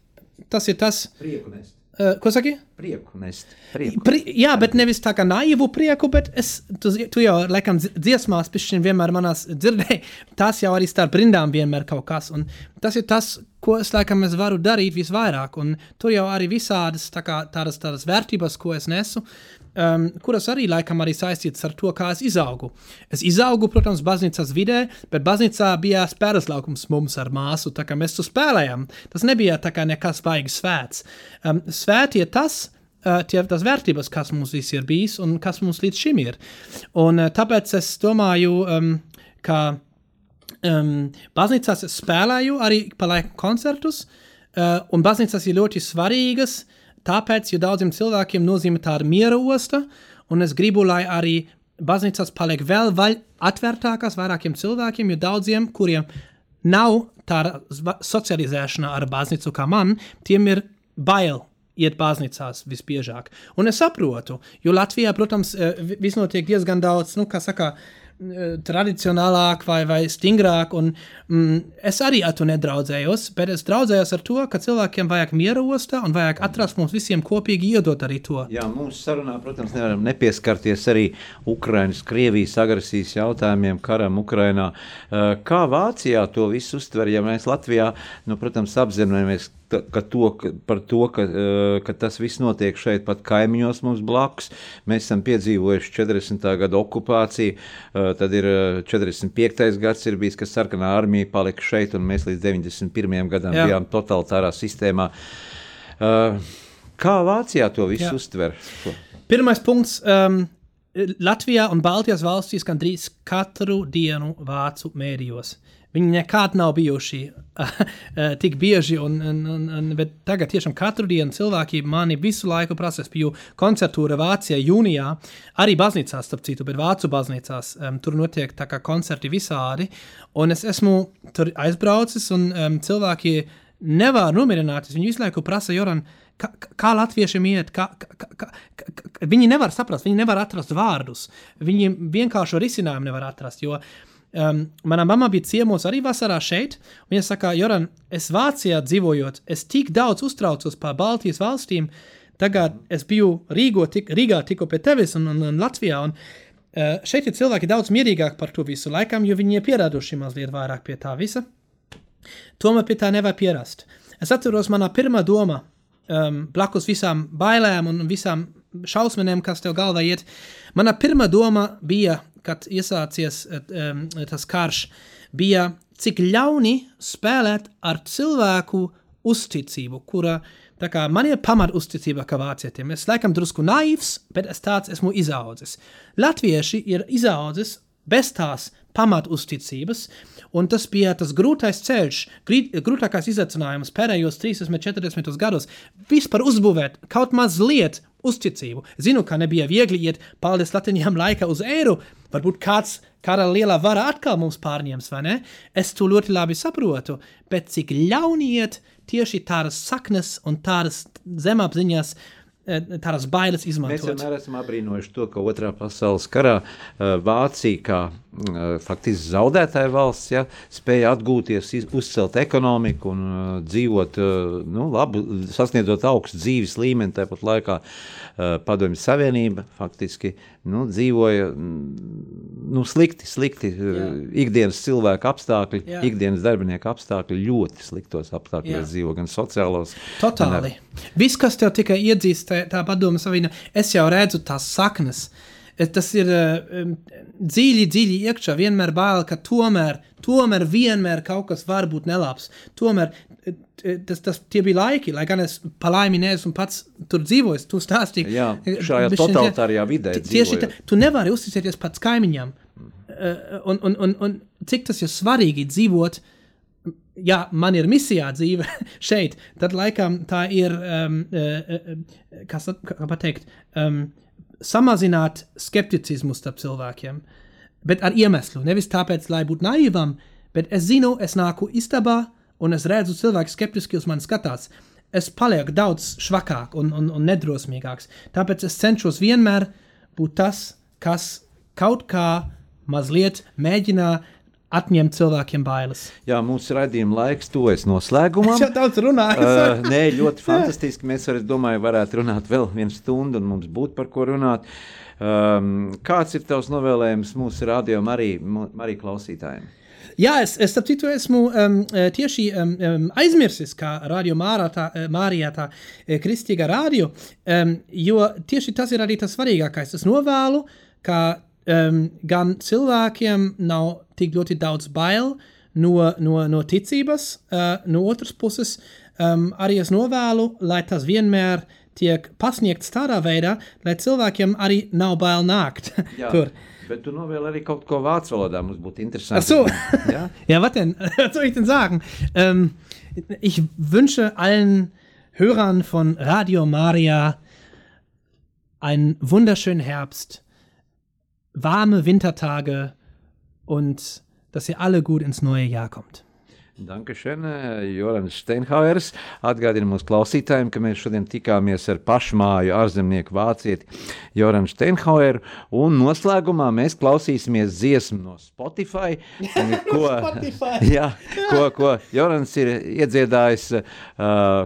tas ir tas. Prieku nest. Uh, ko saki? Prieku nest. Prieku. Pri, jā, bet nevis tā kā naivu prieku, bet es, tu, tu jau, laikam, dziesmās, pišķiņ vienmēr manās dzirdēji, tas jau arī starp rindām vienmēr kaut kas, un tas ir tas, ko es, laikam, es varu darīt visvairāk, un tur jau arī visādas tā kā, tādas, tādas vērtības, ko es nesu, um, kuras arī laikam arī saistītas ar to, kā es izaugu. Es izaugu, protams, baznīcas vidē, bet baznīcā bija spēles laukums mums ar māsu, tā kā mēs to spēlējām. Tas nebija tā kā nekas baigi svēts. Um, svēti ir tas, uh, tie tas vērtības, kas mums visi ir bijis un kas mums līdz šim ir. Un uh, tāpēc es domāju, um, ka um, baznīcās spēlēju arī pa laiku koncertus, uh, un baznīcas ir ļoti svarīgas, uh, Tāpēc, jo daudziem cilvēkiem nozīmē tāda miera osta, un es gribu, lai arī baznīcas paliek vēl vaļ, atvērtākās vairākiem cilvēkiem, jo daudziem, kuriem nav tāda socializēšana ar baznīcu kā man, tiem ir bail iet baznīcās visbiežāk. Un es saprotu, jo Latvijā, protams, eh, viss notiek diezgan daudz, nu, kā saka, uh, tradicionālāk vai, vai stingrāk. Un, mm, es arī ar to nedraudzējos, bet es draudzējos ar to, ka cilvēkiem vajag miera ostā un vajag atrast mums visiem kopīgi iedot arī to. Jā, mūsu sarunā, protams, nevaram nepieskarties arī Ukraiņas, Krievijas agresijas jautājumiem, karam Ukrainā. Eh, kā Vācijā to visu uztver, ja mēs Latvijā, nu, protams, apzināmies, ka to, ka, par to, ka, eh, ka tas viss notiek šeit, pat kaimiņos mums blakus. Mēs esam piedzīvojuši 40. gada okupāciju, eh, tad ir 45. Eh, gads, ir bijis, kad sarkanā armija palika šeit, un mēs līdz 91. gadam Jā. bijām totalitārā sistēmā. Kā Vācijā to visu Jā. uztver? Pirmais punkts. Um, Latvijā un Baltijas valstīs gandrīz katru dienu vācu mēdījos. Uh, Viņi nekad nav bijuši eh, tik bieži, un, un, un, un, bet tagad tiešām katru dienu cilvēki mani visu laiku prasa. Es biju koncertūra Vācijā jūnijā, arī baznīcās, starp citu, bet vācu baznīcās. Um, tur notiek tā kā koncerti visādi, un es esmu tur aizbraucis, un um, cilvēki nevar nomierināties. Viņi visu laiku prasa, Joran, kā, kā latviešiem iet, kā, kā, kā, kā, viņi nevar saprast, viņi nevar atrast vārdus, viņi vienkārši risinājumu nevar atrast, jo uh, Um, mana mamma bija ciemos arī vasarā šeit. Viņa saka, Joran, es Vācijā dzīvojot, es tik daudz uztraucos par Baltijas valstīm. Tagad es biju Rīgo, tik, Rīgā tikko pie tevis un, un, un Latvijā. Un uh, šeit ir cilvēki daudz mierīgāki par to visu laikam, jo viņi ir pieraduši mazliet vairāk pie tā visa. Tomēr pie tā nevar pierast. Es atceros, manā pirmā doma, um, blakus visām bailēm un visām šausmēm, kas tev galvā iet, mana pirmā doma bija, kad iesācies um, tas karš, bija, cik ļauni spēlēt ar cilvēku uzticību, kura kā man ir pamat uzticība kā vācietiem. Es laikam drusku naivs, bet es tāds esmu izaudzis. Latvieši ir izaudzis bez tās pamat uzticības, un tas bija tas grūtais ceļš, grūtākais izaicinājums pēdējos 30, 40 gados. Vispār uzbūvēt kaut mazliet uzticību. Zinu, ka nebija viegli iet paldies Latvijam laika uz eiru, varbūt kāds kāda liela vara atkal mums pārņems, vai ne? Es to ļoti labi saprotu, bet cik ļauni iet tieši tādas saknes un tādas zemapziņas, eh, tādas bailes izmantot. Mēs vienmēr esam abrīnojuši to, ka otrā pasaules karā eh, Vācija kā eh, faktiski zaudētāja valsts ja, spēja atgūties, iz, uzcelt ekonomiku un dzīvot, nu, labu, sasniedzot augstu dzīves līmeni, tāpat laikā Padomju Savienība faktiski nu, dzīvoja nu, slikti, slikti Jā. ikdienas cilvēku apstākļi, Jā. ikdienas darbinieku apstākļi ļoti sliktos apstākļos dzīvo, gan sociālos. Totāli. Ar... Viss, kas tev tikai iedzīst, tā, tā padoma saviena, es jau redzu tās saknes. Tas ir um, dziļi, dziļi iekšā. Vienmēr bail, ka tomēr, tomēr vienmēr kaut kas var būt nelabs. Tomēr tas, tas tie bija laiki, lai gan es palaimi neesmu pats tur dzīvojis. Tu stāstīji, Jā, šajā totalitārajā vidē. Tieši tā, tu nevari uzticēties pats kaimiņam. Uh, un, un, un, un cik tas ir svarīgi dzīvot, ja man ir misijā dzīve šeit, tad laikam tā ir, um, uh, uh, kas, kā pateikt, um, samazināt skepticismu starp cilvēkiem. Bet ar iemeslu. Nevis tāpēc, lai būtu naivam, bet es zinu, es nāku istabā un es redzu, cilvēki skeptiski uz mani skatās. Es palieku daudz švakāk un, un, un nedrosmīgāks. Tāpēc es cenšos vienmēr būt tas, kas kaut kā mazliet mēģina atņemt cilvēkiem bailes. Jā, mūsu raidījuma laiks tuvojas noslēgumam. Es jau daudz runāju. uh, nē, ļoti fantastiski. Mēs, var, domāju, varētu runāt vēl vienu stundu, un mums būtu par ko runāt. Um, kāds ir tavs novēlējums mūsu rādījumam, arī, arī klausītājiem? Jā, es, es starp citu esmu um, tieši um, aizmirsis, kā radio Mārijā tā kristīgā radio, um, jo tieši tas ir arī tas svarīgākais. Es novēlu, ka um, gan cilvēkiem nav tik ļoti daudz bail no, no, no ticības, uh, no otras puses, um, arī es novēlu, lai tas vienmēr tiek pasniegts tādā veidā, lai cilvēkiem arī nav bail nākt tur. Bet du novēl arī kaut ko vācu valodā. Mums būtu interesanti. Ach so. ja? ja, was denn? Was soll ich denn sagen? Ähm, ich wünsche allen Hörern von Radio Maria einen wunderschönen Herbst warme Wintertage und dass ihr alle gut ins neue Jahr kommt. Dankeschön, Jorans Steinhauers. Atgādinu mūsu klausītājiem, ka mēs šodien tikāmies ar pašmāju ārzemnieku vācieti Joranu Steinhaueru. Un noslēgumā mēs klausīsimies dziesmu no Spotify, ko, Spotify. jā, ko, ko Jorans ir iedziedājis uh,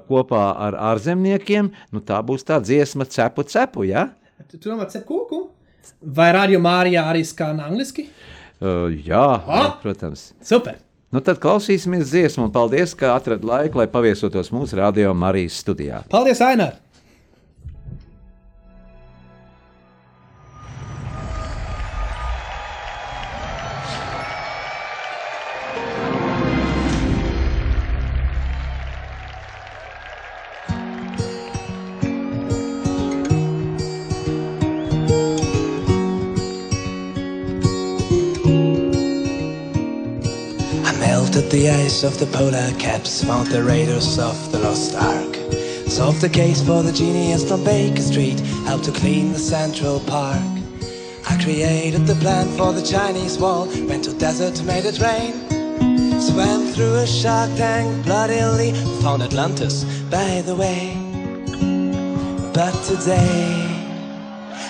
kopā ar ārzemniekiem. Nu, tā būs tā dziesma cepu cepu, jā? Ja? Tu domā cepu kūku? Vai Radio Mārijā arī skan angliski? Uh, jā, jā, protams. Super! Nu, tad klausīsimies dziesmu, un paldies, ka atradāt laiku, lai paviesotos mūsu radio Marijas studijā. Paldies, Ainār! The ice of the polar caps, found the raiders of the lost ark. Solved the case for the genius from Baker Street, helped to clean the Central Park. I created the plan for the Chinese wall, went to desert, made it rain. Swam through a shark tank bloodily, found Atlantis by the way. But today,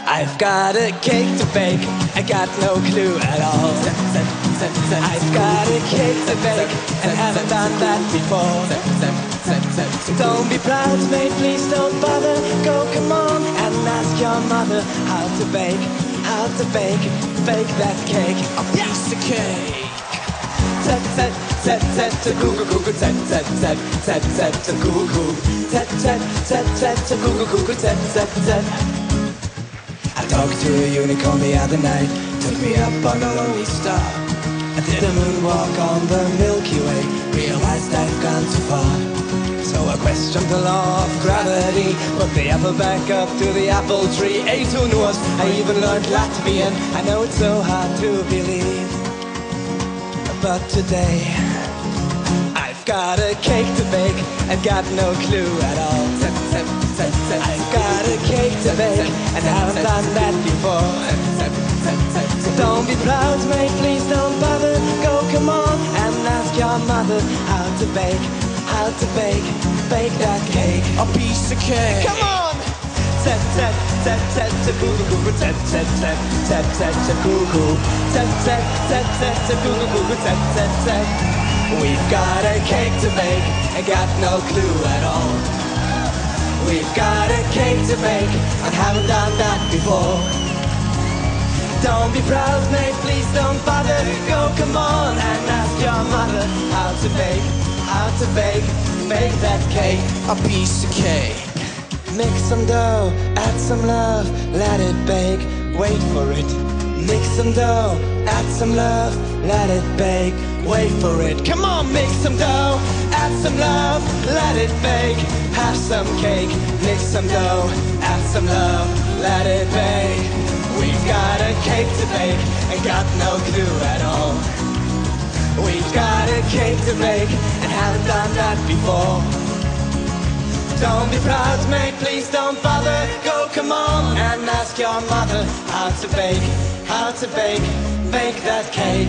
I've got a cake to bake, I got no clue at all. I've got a cake to bake, and haven't done that before. Don't be proud, mate, please don't bother. Go, come on, and ask your mother how to bake. how to bake, bake that cake, a piece of cake. Tet tet tet tet to cuckoo cuckoo tet tet tet tet tet to cuckoo tet tet tet tet to cuckoo cuckoo tet tet tet. I talked to a unicorn the other night, took me up on a lonely star. I did a moonwalk on the Milky Way, realized I've gone too far. So I questioned the law of gravity, put the apple back up to the apple tree. Ate who knows? I even learned Latvian. I know it's so hard to believe, but today I've got a cake to bake. I've got no clue at all. I've got a cake to bake, and I haven't done that before. Don't be proud, mate, please don't bother. Go, come on, and ask your mother how to bake, how to bake, bake that cake, a piece of cake. Come on! Tet tet tet tet to cuckoo cuckoo tet tet tet tet tet to cuckoo tet tet tet tet to cuckoo cuckoo tet tet tet. We've got a cake to bake, I got no clue at all. We've got a cake to bake, I haven't done that before. Don't be proud, mate, please don't bother. Go, come on, and ask your mother how to bake, how to bake, bake that cake, a piece of cake. Mix some dough, add some love, let it bake, wait for it. Mix some dough, add some love, let it bake, wait for it. Come on, mix some dough, add some love, let it bake. Have some cake, mix some dough, add some love, let it bake. We've got a cake to bake, and got no clue at all. We've got a cake to bake, and haven't done that before. Don't be proud, mate, please don't bother. Go, come on, and ask your mother how to bake, how to bake, bake that cake.